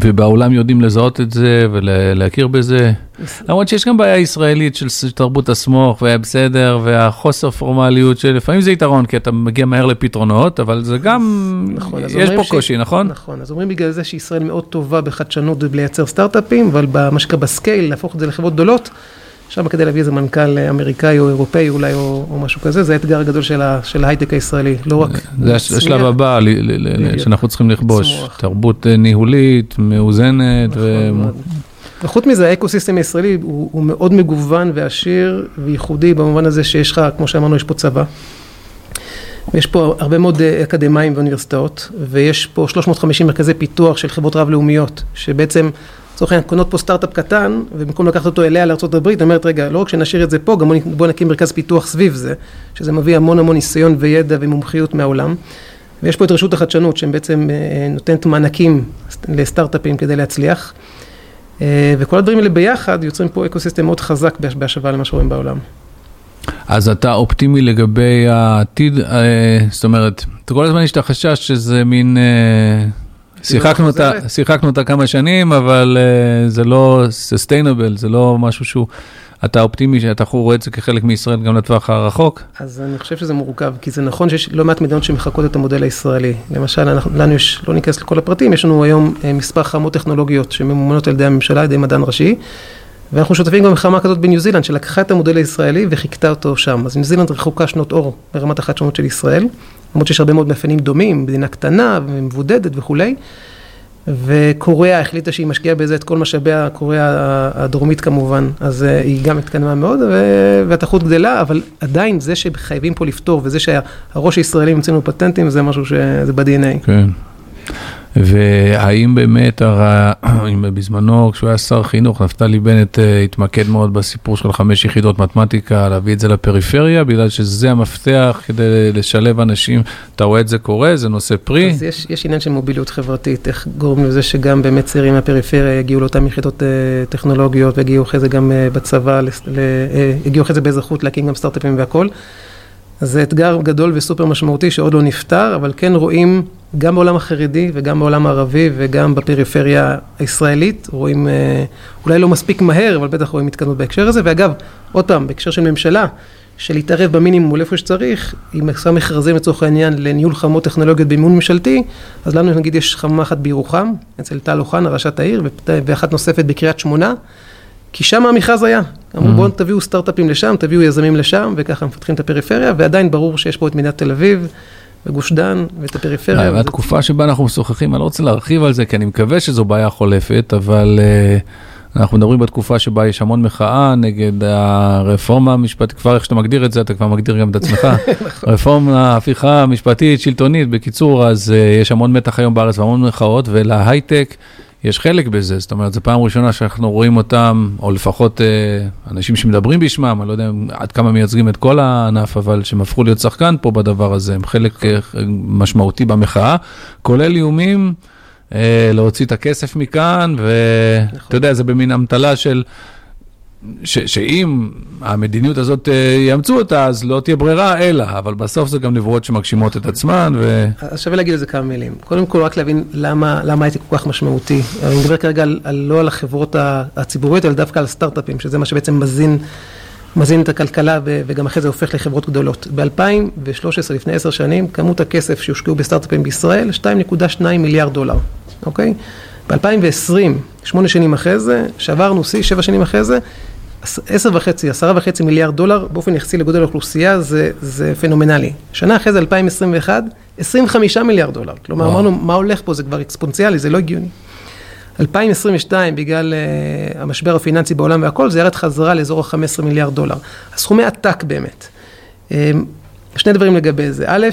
ובעולם יודעים לזהות את זה ולהכיר בזה. למרות שיש גם בעיה ישראלית של תרבות הסמוך, והיה בסדר, והחוסר פורמליות, שלפעמים זה יתרון, כי אתה מגיע מהר לפתרונות, אבל זה גם, נכון, יש פה קושי, נכון? נכון, אז אומרים בגלל זה שישראל מאוד טובה בחדשנות ובלייצר סטארט-אפים, אבל במה שקרה בסקייל, להפוך את זה לחברות גדולות, שם כדי להביא איזה מנכ"ל אמריקאי או אירופאי אולי, או, או משהו כזה, זה האתגר הגדול של, ה, של ההייטק הישראלי, לא רק... זה השלב הבא ל, ל, ל, שאנחנו צריכים לכבוש, צמוח. תרבות ניהולית, מאוזנת. נכון, ו... וחוץ מזה, האקוסיסטם הישראלי הוא, הוא מאוד מגוון ועשיר וייחודי במובן הזה שיש לך, כמו שאמרנו, יש פה צבא. ויש פה הרבה מאוד אקדמאים ואוניברסיטאות, ויש פה 350 מרכזי פיתוח של חברות רב-לאומיות, שבעצם לצורך העניין, קונות פה סטארט-אפ קטן, ובמקום לקחת אותו אליה לארה"ב, אומרת, רגע, לא רק שנשאיר את זה פה, גם בוא נקים מרכז פיתוח סביב זה, שזה מביא המון המון ניסיון וידע ומומחיות מהעולם. ויש פה את רשות החדשנות, שבעצם נותנת מענקים לסטארט-אפים כדי להצליח. וכל הדברים האלה ביחד יוצרים פה אקוסיסטם מאוד חזק בהשוואה למה שרואים בעולם. אז אתה אופטימי לגבי העתיד, זאת אומרת, כל הזמן יש את החשש שזה מין... שיחקנו אותה, שיחקנו אותה כמה שנים, אבל uh, זה לא sustainable, זה לא משהו שהוא... אתה אופטימי שאתה רואה את זה כחלק מישראל גם לטווח הרחוק? אז אני חושב שזה מורכב, כי זה נכון שיש לא מעט מדינות שמחקות את המודל הישראלי. למשל, אנחנו, לנו יש, לא ניכנס לכל הפרטים, יש לנו היום מספר חמות טכנולוגיות שממומנות על ידי הממשלה, על ידי מדען ראשי, ואנחנו שותפים גם בחמה כזאת בניו זילנד, שלקחה את המודל הישראלי וחיכתה אותו שם. אז ניו זילנד רחוקה שנות אור ברמת החדשנות של ישראל. למרות שיש הרבה מאוד מאפיינים דומים, מדינה קטנה ומבודדת וכולי. וקוריאה החליטה שהיא משקיעה בזה את כל משאביה, קוריאה הדרומית כמובן, אז היא גם התקדמה מאוד, והתחרות גדלה, אבל עדיין זה שחייבים פה לפתור, וזה שהראש הישראלי ממציא לנו פטנטים, זה משהו שזה ב-DNA. כן. והאם באמת, בזמנו, כשהוא היה שר חינוך, נפתלי בנט התמקד מאוד בסיפור של חמש יחידות מתמטיקה, להביא את זה לפריפריה, בגלל שזה המפתח כדי לשלב אנשים. אתה רואה את זה קורה, זה נושא פרי. אז יש, יש עניין של מוביליות חברתית, איך גורמים לזה שגם באמת צעירים מהפריפריה יגיעו לאותן יחידות טכנולוגיות, ויגיעו אחרי זה גם בצבא, יגיעו אחרי זה באזרחות להקים גם סטארט-אפים והכול. אז זה אתגר גדול וסופר משמעותי שעוד לא נפתר, אבל כן רואים גם בעולם החרדי וגם בעולם הערבי וגם בפריפריה הישראלית, רואים אולי לא מספיק מהר, אבל בטח רואים התקדמות בהקשר הזה. ואגב, עוד פעם, בהקשר של ממשלה, של להתערב במינימום איפה שצריך, אם עושה מכרזים לצורך העניין לניהול חממות טכנולוגיות במימון ממשלתי, אז לנו נגיד יש חממה אחת בירוחם, אצל טל אוחנה, ראשת העיר, ואחת נוספת בקריית שמונה. כי שם המכרז היה. אמרו Mhm. בואו תביאו סטארט-אפים לשם, תביאו יזמים לשם, וככה מפתחים את הפריפריה, ועדיין ברור שיש פה את מדינת תל אביב, וגוש דן, ואת הפריפריה. וזה- התקופה שבה אנחנו משוחחים, אני לא רוצה להרחיב על זה, כי אני מקווה שזו בעיה חולפת, אבל uh, אנחנו מדברים בתקופה שבה יש המון מחאה נגד הרפורמה המשפטית, כבר איך שאתה מגדיר את זה, אתה כבר מגדיר גם את עצמך. רפורמה, הפיכה משפטית, שלטונית, בקיצור, אז uh, יש המון מתח היום בארץ והמון מחאות, ולהייטק יש חלק בזה. זאת אומרת, זו פעם ראשונה שאנחנו רואים אותם, או לפחות uh, אנשים שמדברים בשמם, אני לא יודע עד כמה מייצגים את כל הענף, אבל שהם הפכו להיות שחקן פה בדבר הזה, הם חלק uh, משמעותי במחאה, כולל איומים. אה, להוציא את הכסף מכאן, ואתה יודע, זה במין אמתלה של... ש, שאם המדיניות הזאת אה, יאמצו אותה, אז לא תהיה ברירה, אלא, אבל בסוף זה גם נבואות שמגשימות את עצמן, ו... אז שווה להגיד על זה כמה מילים. קודם כל, רק להבין למה, למה הייטק כל כך משמעותי. אני מדבר כרגע על, על, לא על החברות הציבוריות, אלא דווקא על סטארט-אפים, שזה מה שבעצם מזין, מזין את הכלכלה, ו, וגם אחרי זה הופך לחברות גדולות. ב-2013, לפני עשר שנים, כמות הכסף שהושקעו בסטארט-אפים בישראל, 2.2 מיליארד דולר, אוקיי? ב-2020, שמונה שנים אחרי זה, שברנו שיא, שבע שנים אחרי זה, עשר וחצי, עשרה וחצי מיליארד דולר, באופן יחסי לגודל האוכלוסייה, זה, זה פנומנלי. שנה אחרי זה, 2021, 25 מיליארד דולר. כלומר, וואו. אמרנו, מה הולך פה? זה כבר אקספוננציאלי, זה לא הגיוני. 2022, בגלל uh, המשבר הפיננסי בעולם והכל, זה ירד חזרה לאזור ה-15 מיליארד דולר. הסכומי עתק באמת. Um, שני דברים לגבי זה. א',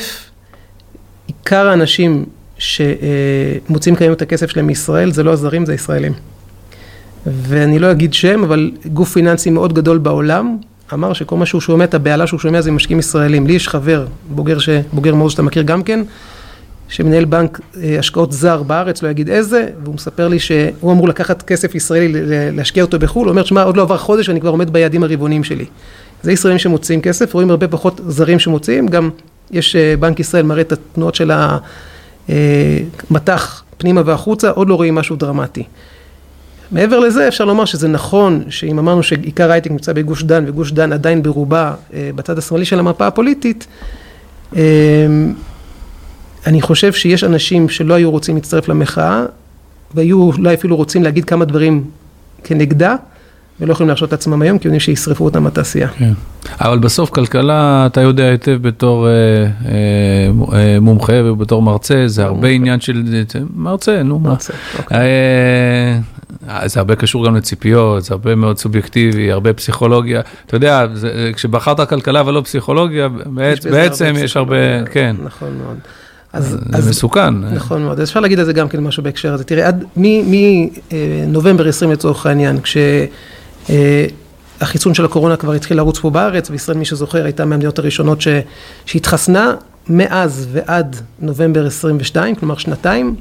עיקר האנשים שמוציאים כיום את הכסף שלהם מישראל, זה לא הזרים, זה הישראלים. ואני לא אגיד שם, אבל גוף פיננסי מאוד גדול בעולם, אמר שכל מה שהוא שומע, את הבהלה שהוא שומע זה משקיעים ישראלים. לי יש חבר, בוגר, ש... בוגר מוז שאתה מכיר גם כן, שמנהל בנק אה, השקעות זר בארץ, לא אגיד איזה, והוא מספר לי שהוא אמור לקחת כסף ישראלי להשקיע אותו בחו"ל, הוא אומר, שמע, עוד לא עבר חודש ואני כבר עומד ביעדים הרבעוניים שלי. זה ישראלים שמוציאים כסף, רואים הרבה פחות זרים שמוציאים, גם יש, אה, בנק ישראל מראה את התנועות של המטח פנימה והחוצה, עוד לא רואים משהו דרמטי. מעבר לזה אפשר לומר שזה נכון שאם אמרנו שעיקר ההייטק נמצא בגוש דן וגוש דן עדיין ברובה אה, בצד השמאלי של המפה הפוליטית, אה, אני חושב שיש אנשים שלא היו רוצים להצטרף למחאה והיו אולי אפילו רוצים להגיד כמה דברים כנגדה ולא יכולים להרשות את עצמם היום כי יודעים שישרפו אותם בתעשייה. כן. אבל בסוף כלכלה, אתה יודע היטב בתור אה, מו- מומחה ובתור מרצה, זה הרבה עניין של... מרצה, נו מה. מרצה, אוקיי. אה, זה הרבה קשור גם לציפיות, זה הרבה מאוד סובייקטיבי, הרבה פסיכולוגיה. אתה יודע, זה- כשבחרת כלכלה ולא פסיכולוגיה, בעצ- בזה בעצם הרבה יש הרבה. כן, נכון מאוד. אז, זה מסוכן. נכון מאוד, אז אפשר להגיד על זה גם כן משהו בהקשר הזה. תראה, עד מנובמבר 20 לצורך העניין, כשהחיסון של הקורונה כבר התחיל לרוץ פה בארץ, וישראל, מי שזוכר, הייתה מהמדינות הראשונות ש, שהתחסנה, מאז ועד נובמבר 22, כלומר שנתיים,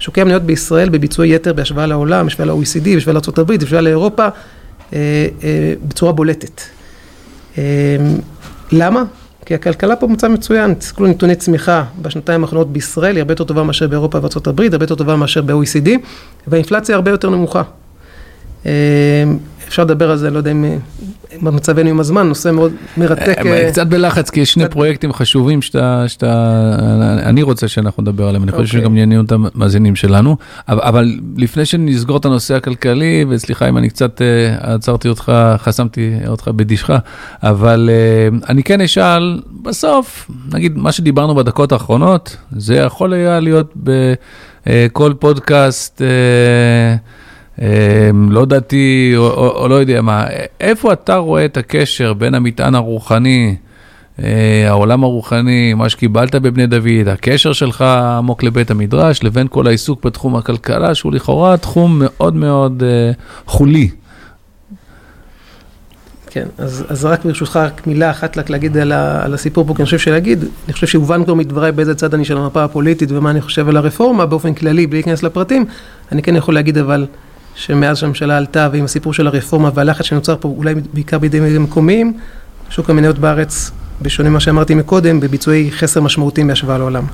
שוקי המניות בישראל בביצועי יתר בהשוואה לעולם, בהשוואה ל-OECD, בהשוואה לארה"ב, בהשוואה לאירופה, אה, אה, בצורה בולטת. אה, למה? כי הכלכלה פה במצב מצוין, תסתכלו נתוני צמיחה בשנתיים האחרונות בישראל, היא הרבה יותר טובה מאשר באירופה הברית, הרבה יותר טובה מאשר ב-OECD, והאינפלציה הרבה יותר נמוכה. אה, אפשר לדבר על זה, לא יודע אם אם מצבנו עם הזמן, נושא מאוד מרתק. אה, אה, קצת בלחץ, כי יש שני פרויקטים חשובים שאתה, שאתה, אני רוצה שאנחנו נדבר עליהם, אני חושב אוקיי. שגם יעניינו את המאזינים שלנו. אבל, לפני שנסגור את הנושא הכלכלי, וסליחה אם אני קצת אה, עצרתי אותך, חסמתי אותך בדישך, אבל אה, אני כן אשאל, בסוף, נגיד, מה שדיברנו בדקות האחרונות, זה יכול היה להיות בכל פודקאסט. אה, לא דתי או, או, או לא יודע מה, איפה אתה רואה את הקשר בין המטען הרוחני, אה, העולם הרוחני, מה שקיבלת בבני דוד, הקשר שלך עמוק לבית המדרש, לבין כל העיסוק בתחום הכלכלה, שהוא לכאורה תחום מאוד מאוד אה, חולי. כן, אז, אז רק ברשותך רק מילה אחת רק להגיד על, ה, על הסיפור פה, כי אני חושב שלהגיד, אני חושב שהובן כבר מדבריי באיזה צד אני של המפה הפוליטית ומה אני חושב על הרפורמה באופן כללי, בלי להיכנס לפרטים, אני כן יכול להגיד אבל שמאז שהממשלה עלתה ועם הסיפור של הרפורמה והלחץ שנוצר פה אולי בעיקר בידי מקומיים, שוק המניות בארץ, בשונה ממה שאמרתי מקודם, בביצועי חסר משמעותיים בהשוואה לעולם.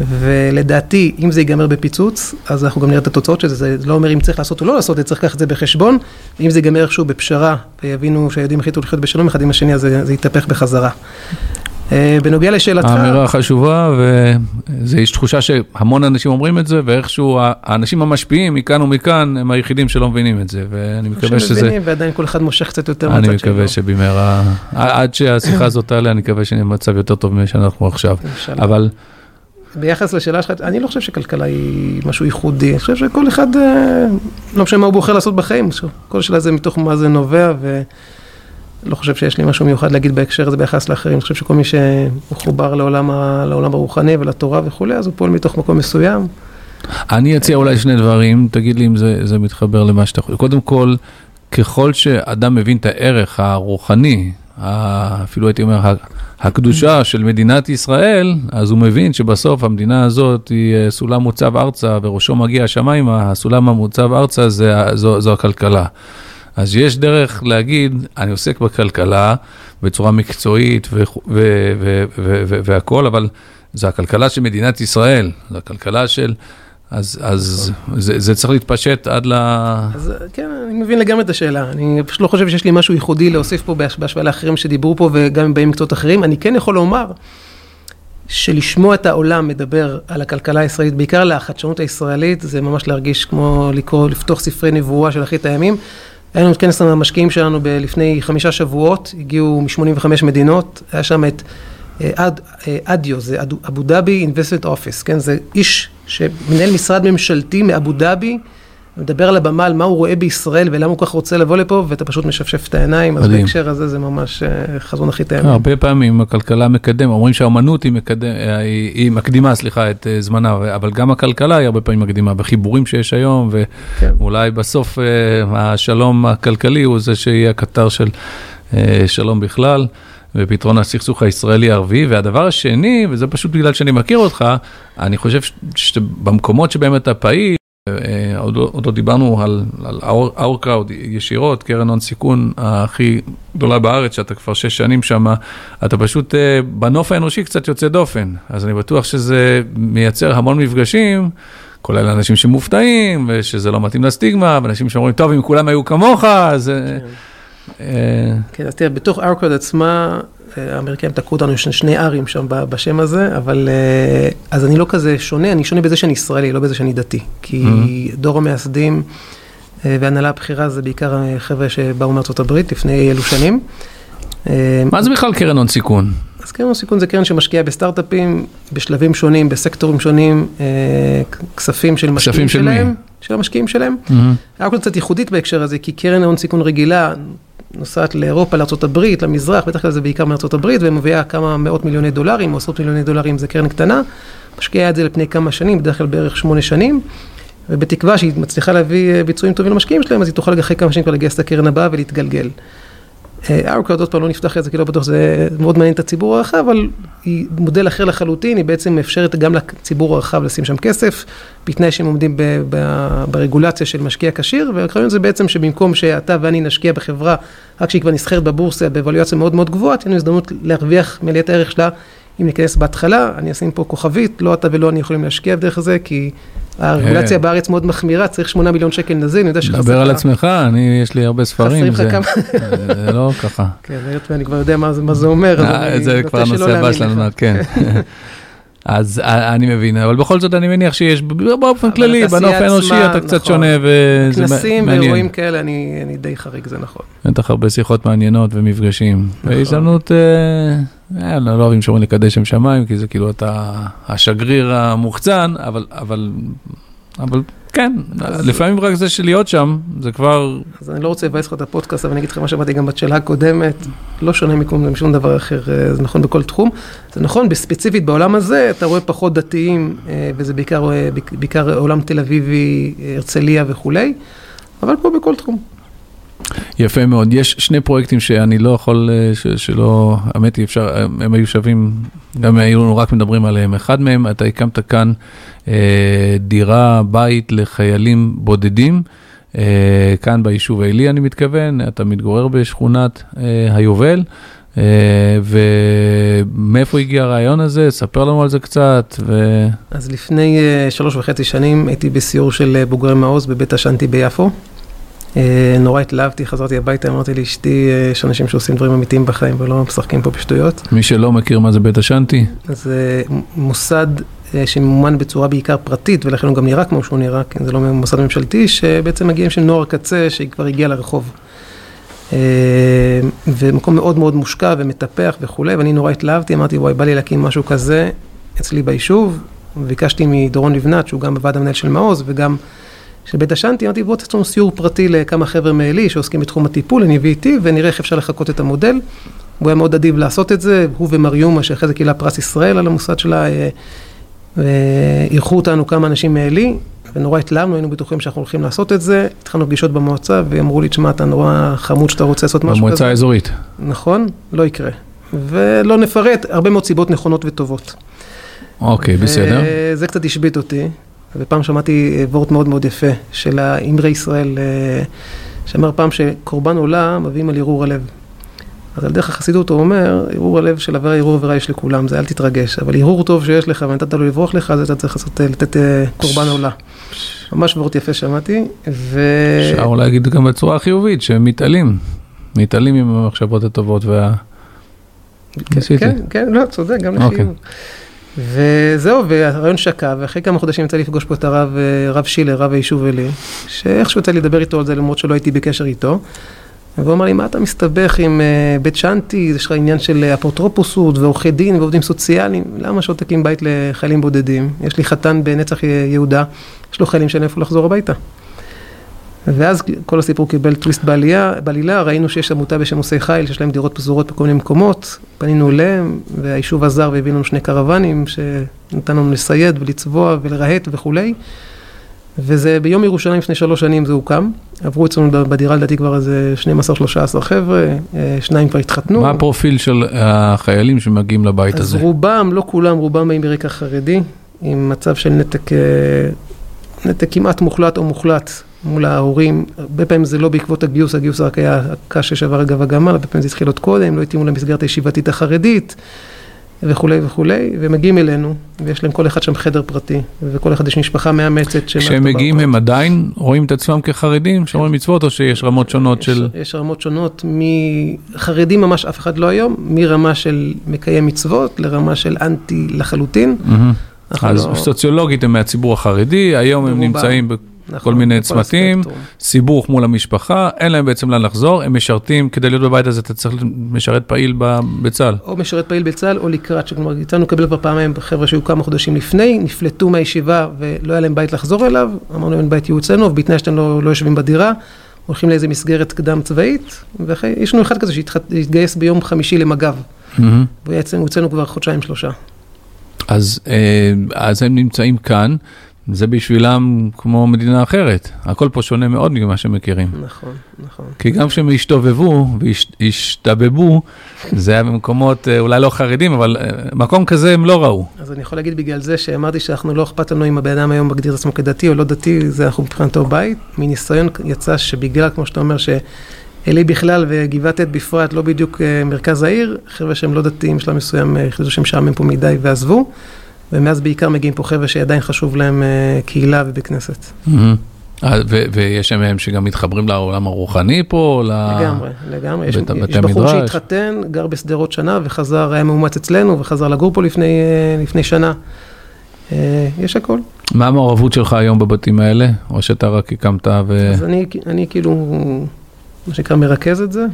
ולדעתי, אם זה ייגמר בפיצוץ, אז אנחנו גם נראה את התוצאות של זה. זה לא אומר אם צריך לעשות או לא לעשות, צריך לקחת את זה בחשבון. ואם זה ייגמר איכשהו בפשרה, ויבינו שהילדים החליטו לחיות בשלום אחד עם השני, אז זה, זה יתהפך בחזרה. אה, בנוגע לשאלתך... האמירה חשובה, ויש תחושה שהמון אנשים אומרים את זה, ואיכשהו האנשים המשפיעים מכאן ומכאן הם היחידים שלא מבינים את זה, ואני מקווה שזה... שמבינים, ועדיין כל אחד מושך קצת יותר מהצד שלו. אני מקווה שבמהרה, עד שהשיחה הזאת תעלה, אני מקווה שנהיה במצב יותר טוב ממה שאנחנו עכשיו. אבל... ביחס לשאלה שלך, אני לא חושב שכלכלה היא משהו ייחודי, אני חושב שכל אחד, אה, לא משנה מה הוא בוחר לעשות בחיים, כל שאלה זה מתוך מה זה נובע, ולא חושב שיש לי משהו מיוחד להגיד בהקשר הזה ביחס לאחרים, אני חושב שכל מי שמחובר לעולם, לעולם הרוחני ולתורה וכולי, אז הוא פועל מתוך מקום מסוים. אני אציע אולי שני דברים, תגיד לי אם זה, זה מתחבר למה שאתה יכול. קודם כל, ככל שאדם מבין את הערך הרוחני, אפילו הייתי אומר, הקדושה של מדינת ישראל, אז הוא מבין שבסוף המדינה הזאת היא אה, סולם מוצב ארצה וראשו מגיע השמיימה, הסולם המוצב ארצה זה, זו, זו הכלכלה. אז יש דרך להגיד, אני עוסק בכלכלה בצורה מקצועית והכול, אבל זה הכלכלה של מדינת ישראל, זה הכלכלה של... אז, אז זה, זה צריך להתפשט עד ל... אז כן, אני מבין לגמרי את השאלה. אני פשוט לא חושב שיש לי משהו ייחודי להוסיף פה בהשוואה לאחרים שדיברו פה וגם באים מקצועות אחרים. אני כן יכול לומר שלשמוע את העולם מדבר על הכלכלה הישראלית, בעיקר על החדשנות הישראלית, זה ממש להרגיש כמו לקרוא, לפתוח ספרי נבואה של אחרית הימים. היה לנו את כנס המשקיעים שלנו לפני חמישה שבועות, הגיעו מ-85 מדינות, היה שם את... אה, אה, ADIO, זה אבו דאבי Investment Office, כן? זה איש שמנהל משרד ממשלתי מאבו דאבי, מדבר על הבמה על מה הוא רואה בישראל ולמה הוא כל כך רוצה לבוא לפה, ואתה פשוט משפשף את העיניים, אז בהקשר הזה זה ממש אה, חזון אחרית הימים. הרבה פעמים הכלכלה מקדם, אומרים שהאומנות היא, מקדם, היא, היא מקדימה, סליחה, את זמנה, אבל גם הכלכלה היא הרבה פעמים מקדימה, בחיבורים שיש היום, כן. ואולי כן. בסוף השלום הכלכלי הוא זה שיהיה הקטר של שלום בכלל. ופתרון הסכסוך הישראלי-ערבי. והדבר השני, וזה פשוט בגלל שאני מכיר אותך, אני חושב שבמקומות שבהם אתה פעיל, אה, עוד, לא, עוד לא דיברנו על, על אאורקראוד ישירות, קרן הון סיכון הכי גדולה בארץ, שאתה כבר שש שנים שם, אתה פשוט אה, בנוף האנושי קצת יוצא דופן. אז אני בטוח שזה מייצר המון מפגשים. כולל אנשים שמופתעים, ושזה לא מתאים לסטיגמה, ואנשים שאומרים, טוב, אם כולם היו כמוך, אז... אה, כן. כן, אז תראה, בתוך ארקוד עצמה, אה, האמריקאים תקעו אותנו שני ארים שם בשם הזה, אבל אה, אז אני לא כזה שונה, אני שונה בזה שאני ישראלי, לא בזה שאני דתי. כי mm-hmm. דור המייסדים אה, והנהלה הבכירה זה בעיקר חבר'ה שבאו מארצות הברית לפני אלו שנים. מה זה בכלל קרן הון סיכון? אז קרן הון סיכון זה קרן שמשקיעה בסטארט-אפים, בשלבים שונים, בסקטורים שונים, כספים של משקיעים שלהם. של המשקיעים שלהם. Mm-hmm. היה קצת ייחודית בהקשר הזה, כי קרן הון סיכון רגילה, נוסעת לאירופה, לארה"ב, למזרח, בטח כלל זה בעיקר מארה"ב, ומביאה כמה מאות מיליוני דולרים, או עשרות מיליוני דולרים, זה קרן קטנה, משקיעה את זה לפני כמה שנים, בדרך כלל בערך שמונה שנים, ובתקווה שהיא מצליחה להביא אה, ביצועים טובים למשקיעים שלהם, אז היא תוכל אחרי כמה שנים כבר לגייס את הקרן הבאה ולהתגלגל. ארקוד, עוד פעם, לא נפתח את זה, כי לא בטוח שזה מאוד מעניין את הציבור הרחב, אבל היא מודל אחר לחלוטין, היא בעצם מאפשרת גם לציבור הרחב לשים שם כסף, בתנאי שהם עומדים ב, ב, ברגולציה של משקיע כשיר, והרעיון זה בעצם שבמקום שאתה ואני נשקיע בחברה, רק שהיא כבר נסחרת בבורסה באבליואציה מאוד מאוד גבוהה, תהיה לנו הזדמנות להרוויח מליאת הערך שלה אם ניכנס בהתחלה, אני אשים פה כוכבית, לא אתה ולא אני יכולים להשקיע בדרך הזה, כי הרגולציה בארץ מאוד מחמירה, צריך 8 מיליון שקל נזין, אני יודע שחסר... דבר על עצמך, אני, יש לי הרבה ספרים, זה לא ככה. כן, היות ואני כבר יודע מה זה אומר, אז אה, אני זה כבר הנושא הבא שלנו, כן. אז אה, אני מבין, אבל בכל זאת אני מניח שיש באופן כללי, בנוף האנושי אתה קצת נכון. שונה וזה מעניין. כנסים ואירועים כאלה, אני די חריג, זה נכון. בטח הרבה שיחות מעניינות ומפגשים. נכון. והזדמנות, אה, אה, לא אוהבים שאומרים לקדש שם שמיים, כי זה כאילו אתה השגריר המוחצן, אבל כן, לפעמים רק זה של להיות שם, זה כבר... אז אני לא רוצה לבאס לך את הפודקאסט, אבל אני אגיד לך מה שאמרתי גם בשאלה הקודמת, לא שונה משום דבר אחר, אה, זה נכון בכל תחום. זה נכון, בספציפית בעולם הזה, אתה רואה פחות דתיים, אה, וזה בעיקר, אה, בעיקר עולם תל אביבי, הרצליה וכולי, אבל פה בכל תחום. יפה מאוד. יש שני פרויקטים שאני לא יכול, ש, שלא, האמת היא אפשר, הם היו שווים, גם היו רק מדברים עליהם. אחד מהם, אתה הקמת כאן אה, דירה, בית לחיילים בודדים, אה, כאן ביישוב העלי אני מתכוון, אתה מתגורר בשכונת אה, היובל. Uh, ומאיפה הגיע הרעיון הזה? ספר לנו על זה קצת. ו... אז לפני uh, שלוש וחצי שנים הייתי בסיור של בוגרי מעוז בבית השנטי ביפו. אה, נורא התלהבתי, חזרתי הביתה, אמרתי לאשתי, אה, יש אנשים שעושים דברים אמיתיים בחיים ולא משחקים פה בשטויות. מי שלא מכיר מה זה בית השנטי, אז אה, מוסד שממומן בצורה בעיקר פרטית, ולכן הוא גם נראה כמו שהוא נראה, כי זה לא מוסד ממשלתי, שבעצם מגיעים של נוער קצה שכבר הגיע לרחוב. ומקום מאוד מאוד מושקע ומטפח וכולי, ואני נורא התלהבתי, אמרתי, וואי, בא לי להקים משהו כזה אצלי ביישוב, וביקשתי מדורון לבנת, שהוא גם בוועד המנהל של מעוז, וגם השנטי, אמרתי, בוא תעשו סיור פרטי לכמה חבר'ה מעלי שעוסקים בתחום הטיפול, אני אביא איתי, ונראה איך אפשר לחקות את המודל. הוא היה מאוד אדיב לעשות את זה, הוא ומר יומה, שאחרי זה קיבלה פרס ישראל על המוסד שלה, אה, ואירחו אותנו כמה אנשים מעלי, ונורא התלהבנו, היינו בטוחים שאנחנו הולכים לעשות את זה. התחלנו פגישות במועצה, ואמרו לי, תשמע, אתה נורא חמוד שאתה רוצה לעשות משהו כזה. במועצה האזורית. נכון, לא יקרה. ולא נפרט, הרבה מאוד סיבות נכונות וטובות. אוקיי, בסדר. זה קצת השבית אותי, ופעם שמעתי וורט מאוד מאוד יפה של האמרי ישראל, אה, שאמר פעם שקורבן עולה מביאים על ערעור הלב. אז על דרך החסידות הוא אומר, ערעור הלב של עבירה, ערעור עבירה יש לכולם, זה אל תתרגש. אבל ערעור טוב שיש לך ונתת לו לברוח לך, אז אתה צריך לעשות, לתת אה, קורבן עולה. ממש וורט יפה שמעתי, ו... אפשר להגיד גם בצורה חיובית, שהם מתעלים. מתעלים עם המחשבות הטובות וה... כן, כן, כן, לא, צודק, גם אוקיי. לחיוב. וזהו, והרעיון שקע, ואחרי כמה חודשים יצא לפגוש פה את הרב, אה, רב שילר, רב היישוב אלי, שאיכשהו יצא לי לדבר איתו על זה, למרות שלא הייתי בקשר איתו. והוא אמר לי, מה אתה מסתבך עם uh, בית שנטי, יש לך עניין של אה, אפוטרופוסות ועורכי דין ועובדים סוציאליים, למה שלא תקים בית לחיילים בודדים? יש לי חתן בנצח יהודה, יש לו חיילים שאין איפה לחזור הביתה. ואז כל הסיפור קיבל טוויסט בעלייה, בעלילה, ראינו שיש עמותה בשם עושי חיל, שיש להם דירות פזורות בכל מיני מקומות, פנינו אליהם, והיישוב עזר והביא לנו שני קרוונים, שנתן לנו לסייד ולצבוע ולרהט וכולי. וזה ביום ירושלים לפני שלוש שנים זה הוקם. עברו אצלנו בדירה לדעתי כבר איזה 12-13 חבר'ה, אה, שניים כבר התחתנו. מה הפרופיל של החיילים שמגיעים לבית אז הזה? אז רובם, לא כולם, רובם באים ברקע חרדי, עם מצב של נתק, אה, נתק כמעט מוחלט או מוחלט מול ההורים. הרבה פעמים זה לא בעקבות הגיוס, הגיוס רק היה הקש ששבר אגב הגמל, הרבה פעמים זה התחיל עוד קודם, לא התאימו למסגרת הישיבתית החרדית. וכולי וכולי, ומגיעים אלינו, ויש להם כל אחד שם חדר פרטי, וכל אחד יש משפחה מאמצת. כשהם מגיעים הם עדיין רואים את עצמם כחרדים, שומרים מצוות, או שיש רמות שונות יש, של... יש רמות שונות, מחרדים ממש אף אחד לא היום, מרמה של מקיים מצוות לרמה של אנטי לחלוטין. Mm-hmm. אז לא... סוציולוגית הם מהציבור החרדי, היום הם נמצאים... נכון, כל מיני צמתים, סיבוך מול המשפחה, אין להם בעצם לאן לחזור, הם משרתים, כדי להיות בבית הזה אתה צריך משרת פעיל בצה"ל. או משרת פעיל בצה"ל או לקראת, כלומר, יצאנו לקבל כבר פעמיים חבר'ה שהיו כמה חודשים לפני, נפלטו מהישיבה ולא היה להם בית לחזור אליו, אמרנו להם בית יהיו אצלנו, ובתנאי שאתם לא, לא יושבים בדירה, הולכים לאיזה מסגרת קדם צבאית, ויש לנו אחד כזה שהתגייס ביום חמישי למג"ב, mm-hmm. והוא אצלנו כבר חודשיים שלושה. אז, אה, אז הם נמצאים כאן. זה בשבילם כמו מדינה אחרת. הכל פה שונה מאוד ממה שהם מכירים. נכון, נכון. כי גם כשהם השתובבו והשתבבו, זה היה במקומות אה, אולי לא חרדים, אבל אה, מקום כזה הם לא ראו. אז אני יכול להגיד בגלל זה שאמרתי שאנחנו לא אכפת לנו אם הבן אדם היום מגדיר את עצמו כדתי או לא דתי, זה אנחנו מבחינתו בית. מניסיון יצא שבגלל, כמו שאתה אומר, שאלי בכלל וגבעת עד בפרט, לא בדיוק אה, מרכז העיר, חבר'ה שהם לא דתיים, שלב מסוים החליטו שהם משעמם פה מדי ועזבו. ומאז בעיקר מגיעים פה חבר'ה שעדיין חשוב להם אה, קהילה ובית כנסת. אה, ויש מהם שגם מתחברים לעולם הרוחני פה? לגמרי, לגמרי. יש בחור שהתחתן, גר בשדרות שנה וחזר, היה מאומץ אצלנו וחזר לגור פה לפני אה, שנה. יש הכל. מה המעורבות שלך היום בבתים האלה? או שאתה רק הקמת ו... אז אני כאילו, מה שנקרא, מרכז את זה.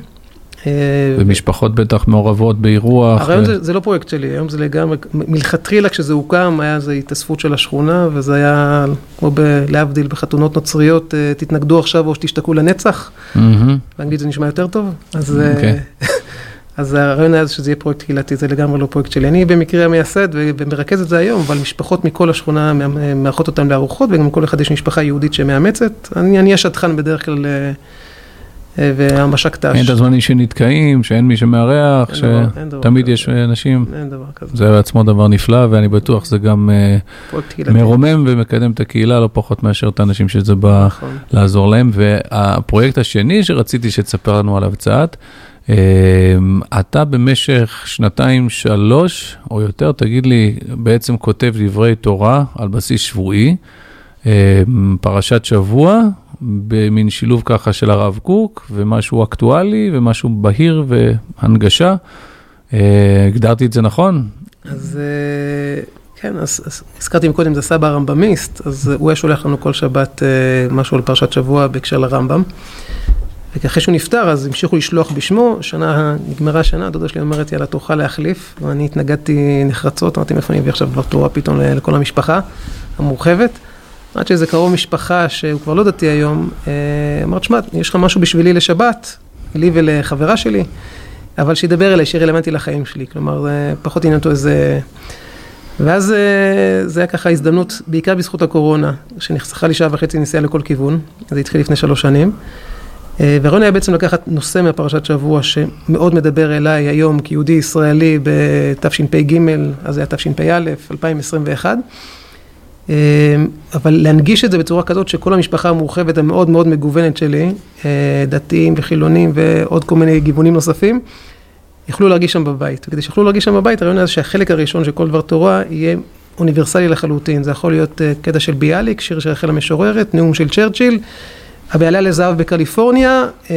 אה, ומשפחות בטח מעורבות באירוח. הרעיון זה, זה לא פרויקט שלי, היום זה לגמרי, מלכתחילה כשזה הוקם היה איזו התאספות של השכונה, וזה היה כמו ב, להבדיל בחתונות נוצריות, אה, תתנגדו עכשיו או שתשתקעו לנצח. באנגלית זה נשמע יותר טוב, אז... Okay. אוקיי. אז הרעיון היה שזה יהיה פרויקט קהילתי, זה לגמרי לא פרויקט שלי. אני במקרה המייסד ומרכז את זה היום, אבל משפחות מכל השכונה מארחות אותן לארוחות, וגם כל אחד יש משפחה יהודית שמאמצת. אני, אני השטחן בדרך כלל אה, אה, והמש"ק ת"ש. אין את הזמנים שנתקעים, שאין מי שמארח, שתמיד יש אנשים. אין דבר כזה. זה עצמו דבר נפלא, ואני בטוח שזה גם אה, מרומם ומקדם את הקהילה, לא פחות מאשר את האנשים שזה בא נכון. לעזור להם. והפרויקט השני שרציתי שתספר לנו עליו קצת, אה, אתה במשך שנתיים, שלוש או יותר, תגיד לי, בעצם כותב דברי תורה על בסיס שבועי, פרשת שבוע, במין שילוב ככה של הרב קוק, ומשהו אקטואלי, ומשהו בהיר והנגשה. אה, הגדרתי את זה נכון? אז אה, כן, אז, הזכרתי מקודם, זה סבא הרמב"מיסט, אז הוא היה שולח לנו כל שבת אה, משהו על פרשת שבוע בהקשר לרמב"ם. ואחרי שהוא נפטר, אז המשיכו לשלוח בשמו, שנה, נגמרה השנה, דודה שלי אומרת, יאללה, תוכל להחליף. ואני התנגדתי נחרצות, אמרתי, מאיפה אני אביא עכשיו דבר תורה פתאום לכל המשפחה המורחבת. עד שאיזה קרוב משפחה, שהוא כבר לא דתי היום, אמרת, שמע, יש לך משהו בשבילי לשבת, לי ולחברה שלי. אבל שידבר אליי, שיהיה רלוונטי לחיים שלי. כלומר, פחות עניין אותו איזה... ואז אה, זה היה ככה הזדמנות, בעיקר בזכות הקורונה, שנחסכה לי שעה וחצי נסיעה לכל כיוון, זה התחיל לפני שלוש שנים. אה, והרעיון היה בעצם לקחת נושא מהפרשת שבוע שמאוד מדבר אליי היום כיהודי ישראלי בתשפ"ג, אז זה היה תשפ"א, 2021. אבל להנגיש את זה בצורה כזאת שכל המשפחה המורחבת המאוד מאוד מגוונת שלי, אה, דתיים וחילונים ועוד כל מיני גיוונים נוספים, יוכלו להרגיש שם בבית. וכדי שיוכלו להרגיש שם בבית, הרעיון הזה שהחלק הראשון של כל דבר תורה יהיה אוניברסלי לחלוטין. זה יכול להיות אה, קטע של ביאליק, שיר של רחל המשוררת, נאום של צ'רצ'יל, הבעלה לזהב בקליפורניה, אה,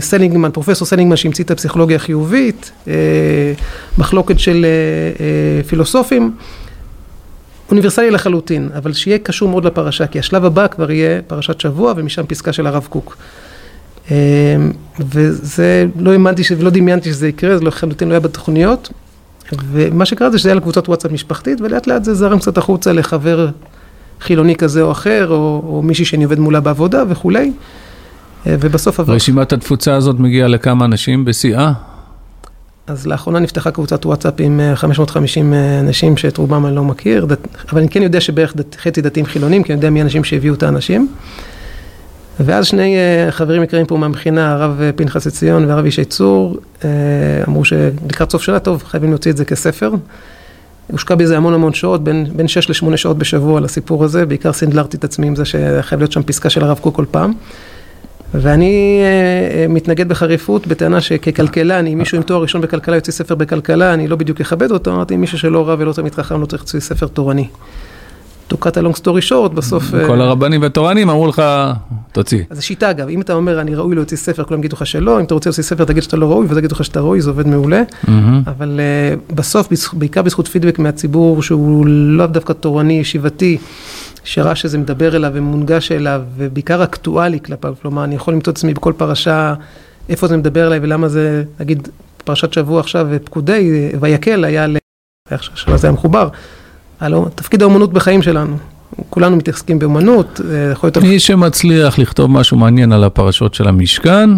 סלינגמן, פרופסור סלינגמן שהמציא את הפסיכולוגיה החיובית, מחלוקת של פילוסופים. אוניברסלי לחלוטין, אבל שיהיה קשור מאוד לפרשה, כי השלב הבא כבר יהיה פרשת שבוע, ומשם פסקה של הרב קוק. אמ, וזה, לא האמנתי ולא דמיינתי שזה יקרה, זה לחלוטין לא היה בתוכניות. ומה שקרה זה שזה היה לקבוצת וואטסאפ משפחתית, ולאט לאט זה זרם קצת החוצה לחבר חילוני כזה או אחר, או, או מישהי שאני עובד מולה בעבודה וכולי. אה, ובסוף עבר... רשימת התפוצה הזאת מגיעה לכמה אנשים בשיאה? אז לאחרונה נפתחה קבוצת וואטסאפ עם 550 אה, אה, אנשים שאת רובם אני לא מכיר, דת, אבל אני כן יודע שבערך דת, חצי דתיים חילונים, כי אני יודע מי האנשים שהביאו את האנשים. ואז שני uh, חברים יקרים פה מהמכינה, הרב פנחס עציון והרב ישי צור, uh, אמרו שלקראת סוף שנה, טוב, חייבים להוציא את זה כספר. הושקע בזה המון המון שעות, בין, בין 6 ל-8 שעות בשבוע לסיפור הזה, בעיקר סינדלרתי את עצמי עם זה שחייב להיות שם פסקה של הרב קוק כל פעם. ואני uh, מתנגד בחריפות בטענה שככלכלן, אם מישהו עם תואר ראשון בכלכלה יוצא ספר בכלכלה, אני לא בדיוק אכבד אותו, אמרתי, מישהו שלא רב ולא תמיד חכם לא צריך להוציא ספר תורני. To cut a long story short, בסוף... כל uh, הרבנים והתורנים אמרו לך, תוציא. אז זו שיטה אגב, אם אתה אומר, אני ראוי להוציא ספר, כולם יגידו לך שלא, אם אתה רוצה להוציא ספר, תגיד שאתה לא ראוי, ואז יגידו לך שאתה ראוי, זה עובד מעולה. אבל uh, בסוף, בעיקר בזכות פידבק מהציבור, שהוא לאו דווקא תורני, ישיבתי, שראה שזה מדבר אליו ומונגש אליו, ובעיקר אקטואלי כלפיו, כלומר, אני יכול למצוא את עצמי בכל פרשה, איפה זה מדבר אליי ולמה זה, נגיד, פרשת שבוע עכשיו, פקודי, ויקל היה ל... איך שמה זה היה מחובר. הלו, תפקיד האומנות בחיים שלנו. כולנו מתעסקים באומנות, יכול להיות... מי שמצליח לכתוב משהו מעניין על הפרשות של המשכן,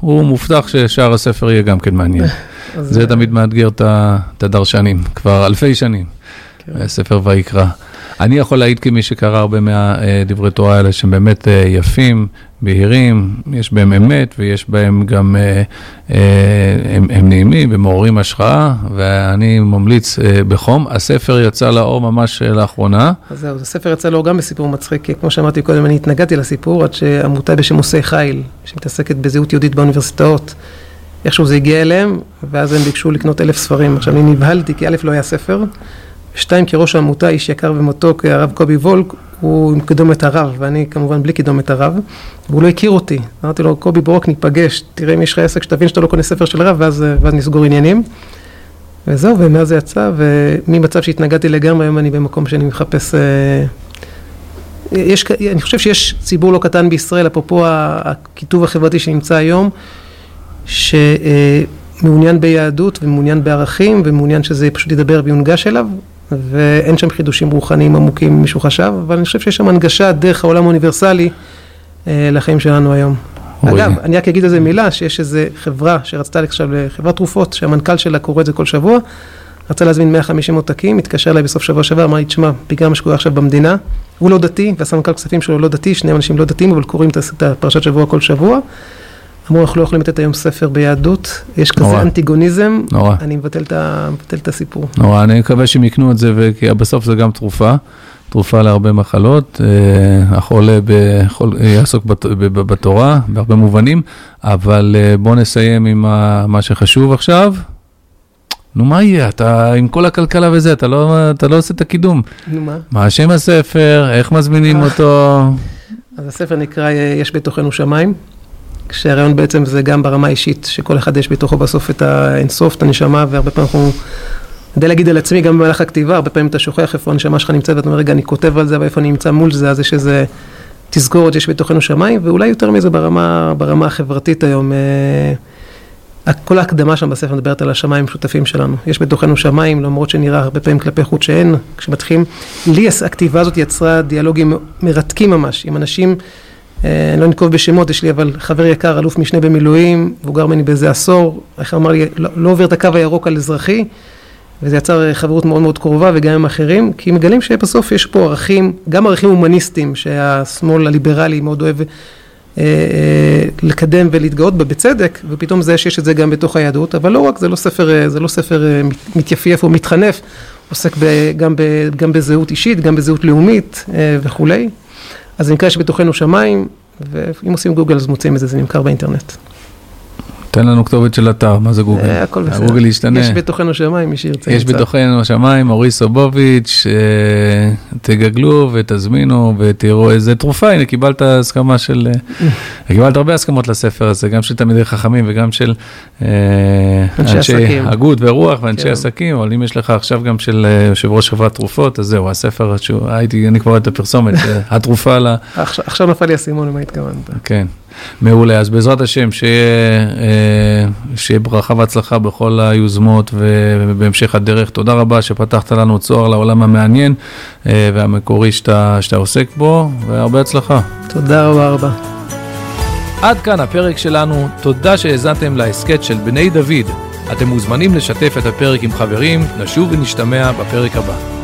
הוא מובטח ששאר הספר יהיה גם כן מעניין. זה תמיד מאתגר את הדרשנים, כבר אלפי שנים, כן. ספר ויקרא. אני יכול להעיד כמי שקרא הרבה מהדברי תורה האלה שהם באמת אה, יפים, בהירים, יש בהם אמת ויש בהם גם, אה, אה, הם, הם נעימים ומעוררים השראה, ואני ממליץ בחום. הספר יצא לאור ממש לאחרונה. אז זהו, הספר יצא לאור גם בסיפור מצחיק, כמו שאמרתי קודם, אני התנגדתי לסיפור עד שעמותה בשם עושי חיל, שמתעסקת בזהות יהודית באוניברסיטאות. איכשהו זה הגיע אליהם, ואז הם ביקשו לקנות אלף ספרים. עכשיו, אני נבהלתי, כי א', לא היה ספר, שתיים, כי ראש העמותה, איש יקר ומתוק, הרב קובי וולק, הוא עם קידומת הרב, ואני כמובן בלי קידומת הרב, והוא לא הכיר אותי. אמרתי לו, קובי ברוק, ניפגש, תראה אם יש לך עסק, שתבין שאתה לא קונה ספר של הרב, ואז, ואז נסגור עניינים. וזהו, ומאז זה יצא, וממצב שהתנגדתי לגמרי, היום אני במקום שאני מחפש... אה, יש, אני חושב שיש ציבור לא קטן בישראל, אפרופו הכיתוב החברתי שנמצא היום, שמעוניין ביהדות ומעוניין בערכים ומעוניין שזה פשוט ידבר ויונגש אליו, ואין שם חידושים רוחניים עמוקים, מישהו חשב, אבל אני חושב שיש שם הנגשה דרך העולם האוניברסלי אה, לחיים שלנו היום. אגב, אני רק אגיד איזה מילה, שיש איזה חברה שרצתה עכשיו, חברת תרופות, שהמנכ"ל שלה קורא את זה כל שבוע, רצה להזמין 150 עותקים, התקשר אליי בסוף שבוע שעבר, אמר לי, תשמע, בגלל מה שקורה עכשיו במדינה, הוא לא דתי, והסמנכ"ל כספים שלו לא דתי, שני אנשים לא דתיים, אבל קוראים את הפרשת שבוע כל שבוע. אמרו, אנחנו לא יכולים לתת היום ספר ביהדות, יש כזה נורא. אנטיגוניזם, נורא. אני מבטל את, מבטל את הסיפור. נורא, אני מקווה שהם יקנו את זה, כי בסוף זה גם תרופה, תרופה להרבה מחלות. אה, החולה בחול, יעסוק בת, בתורה, בהרבה מובנים, אבל אה, בואו נסיים עם מה שחשוב עכשיו. נו, מה יהיה? אתה עם כל הכלכלה וזה, אתה לא, אתה לא עושה את הקידום. נו, מה? מה שם הספר, איך מזמינים אותו? אז הספר נקרא יש בתוכנו שמיים, כשהרעיון בעצם זה גם ברמה האישית, שכל אחד יש בתוכו בסוף את האינסוף, את הנשמה, והרבה פעמים אנחנו... יודע להגיד על עצמי, גם במהלך הכתיבה, הרבה פעמים אתה שוכח איפה הנשמה שלך נמצאת, ואתה אומר, רגע, אני כותב על זה, ואיפה אני נמצא מול זה, אז יש איזה תזכורת שיש בתוכנו שמיים, ואולי יותר מזה ברמה, ברמה החברתית היום. אה, כל ההקדמה שם בספר מדברת על השמיים המשותפים שלנו. יש בתוכנו שמיים, למרות שנראה הרבה פעמים כלפי חוץ שאין, כשמתחילים, לי הכתיבה הזאת יצרה דיאלוגים מרתקים ממש, עם אנשים, לא נקוב בשמות, יש לי אבל חבר יקר, אלוף משנה במילואים, והוא גר ממני באיזה עשור, איך אמר לי, לא, לא עובר את הקו הירוק על אזרחי, וזה יצר חברות מאוד מאוד קרובה וגם עם אחרים, כי מגלים שבסוף יש פה ערכים, גם ערכים הומניסטיים שהשמאל הליברלי מאוד אוהב אה, אה, לקדם ולהתגאות בה בצדק, ופתאום זה שיש את זה גם בתוך היהדות, אבל לא רק, זה לא ספר, אה, זה לא ספר מתייפייף או מתחנף, עוסק ב, גם, ב, גם בזהות אישית, גם בזהות לאומית וכולי. אז זה נקרא שבתוכנו שמיים, ואם עושים גוגל אז מוצאים את זה, זה נמכר באינטרנט. תן לנו כתובת של אתר, מה זה גוגל? אה, הכל בסדר. גוגל ישתנה. יש בתוכנו שמיים, מי שירצה. יש בתוכנו שמיים, אורי סובוביץ', אה, תגגלו ותזמינו ותראו איזה תרופה, הנה קיבלת הסכמה של, אה, קיבלת הרבה הסכמות לספר הזה, גם של תלמידי חכמים וגם של אנשי הגות ורוח ואנשי כן. עסקים, אבל אם יש לך עכשיו גם של יושב ראש חברת תרופות, אז זהו, הספר, הייתי, אני כבר רואה את הפרסומת, התרופה ל... עכשיו נפל לי האסימון למה התכוונת. כן. מעולה, אז בעזרת השם, שיהיה, אה, שיהיה ברכה והצלחה בכל היוזמות ובהמשך הדרך. תודה רבה שפתחת לנו צוהר לעולם המעניין אה, והמקורי שאתה, שאתה עוסק בו, והרבה הצלחה. תודה רבה רבה. עד כאן הפרק שלנו, תודה שהאזנתם להסכת של בני דוד. אתם מוזמנים לשתף את הפרק עם חברים, נשוב ונשתמע בפרק הבא.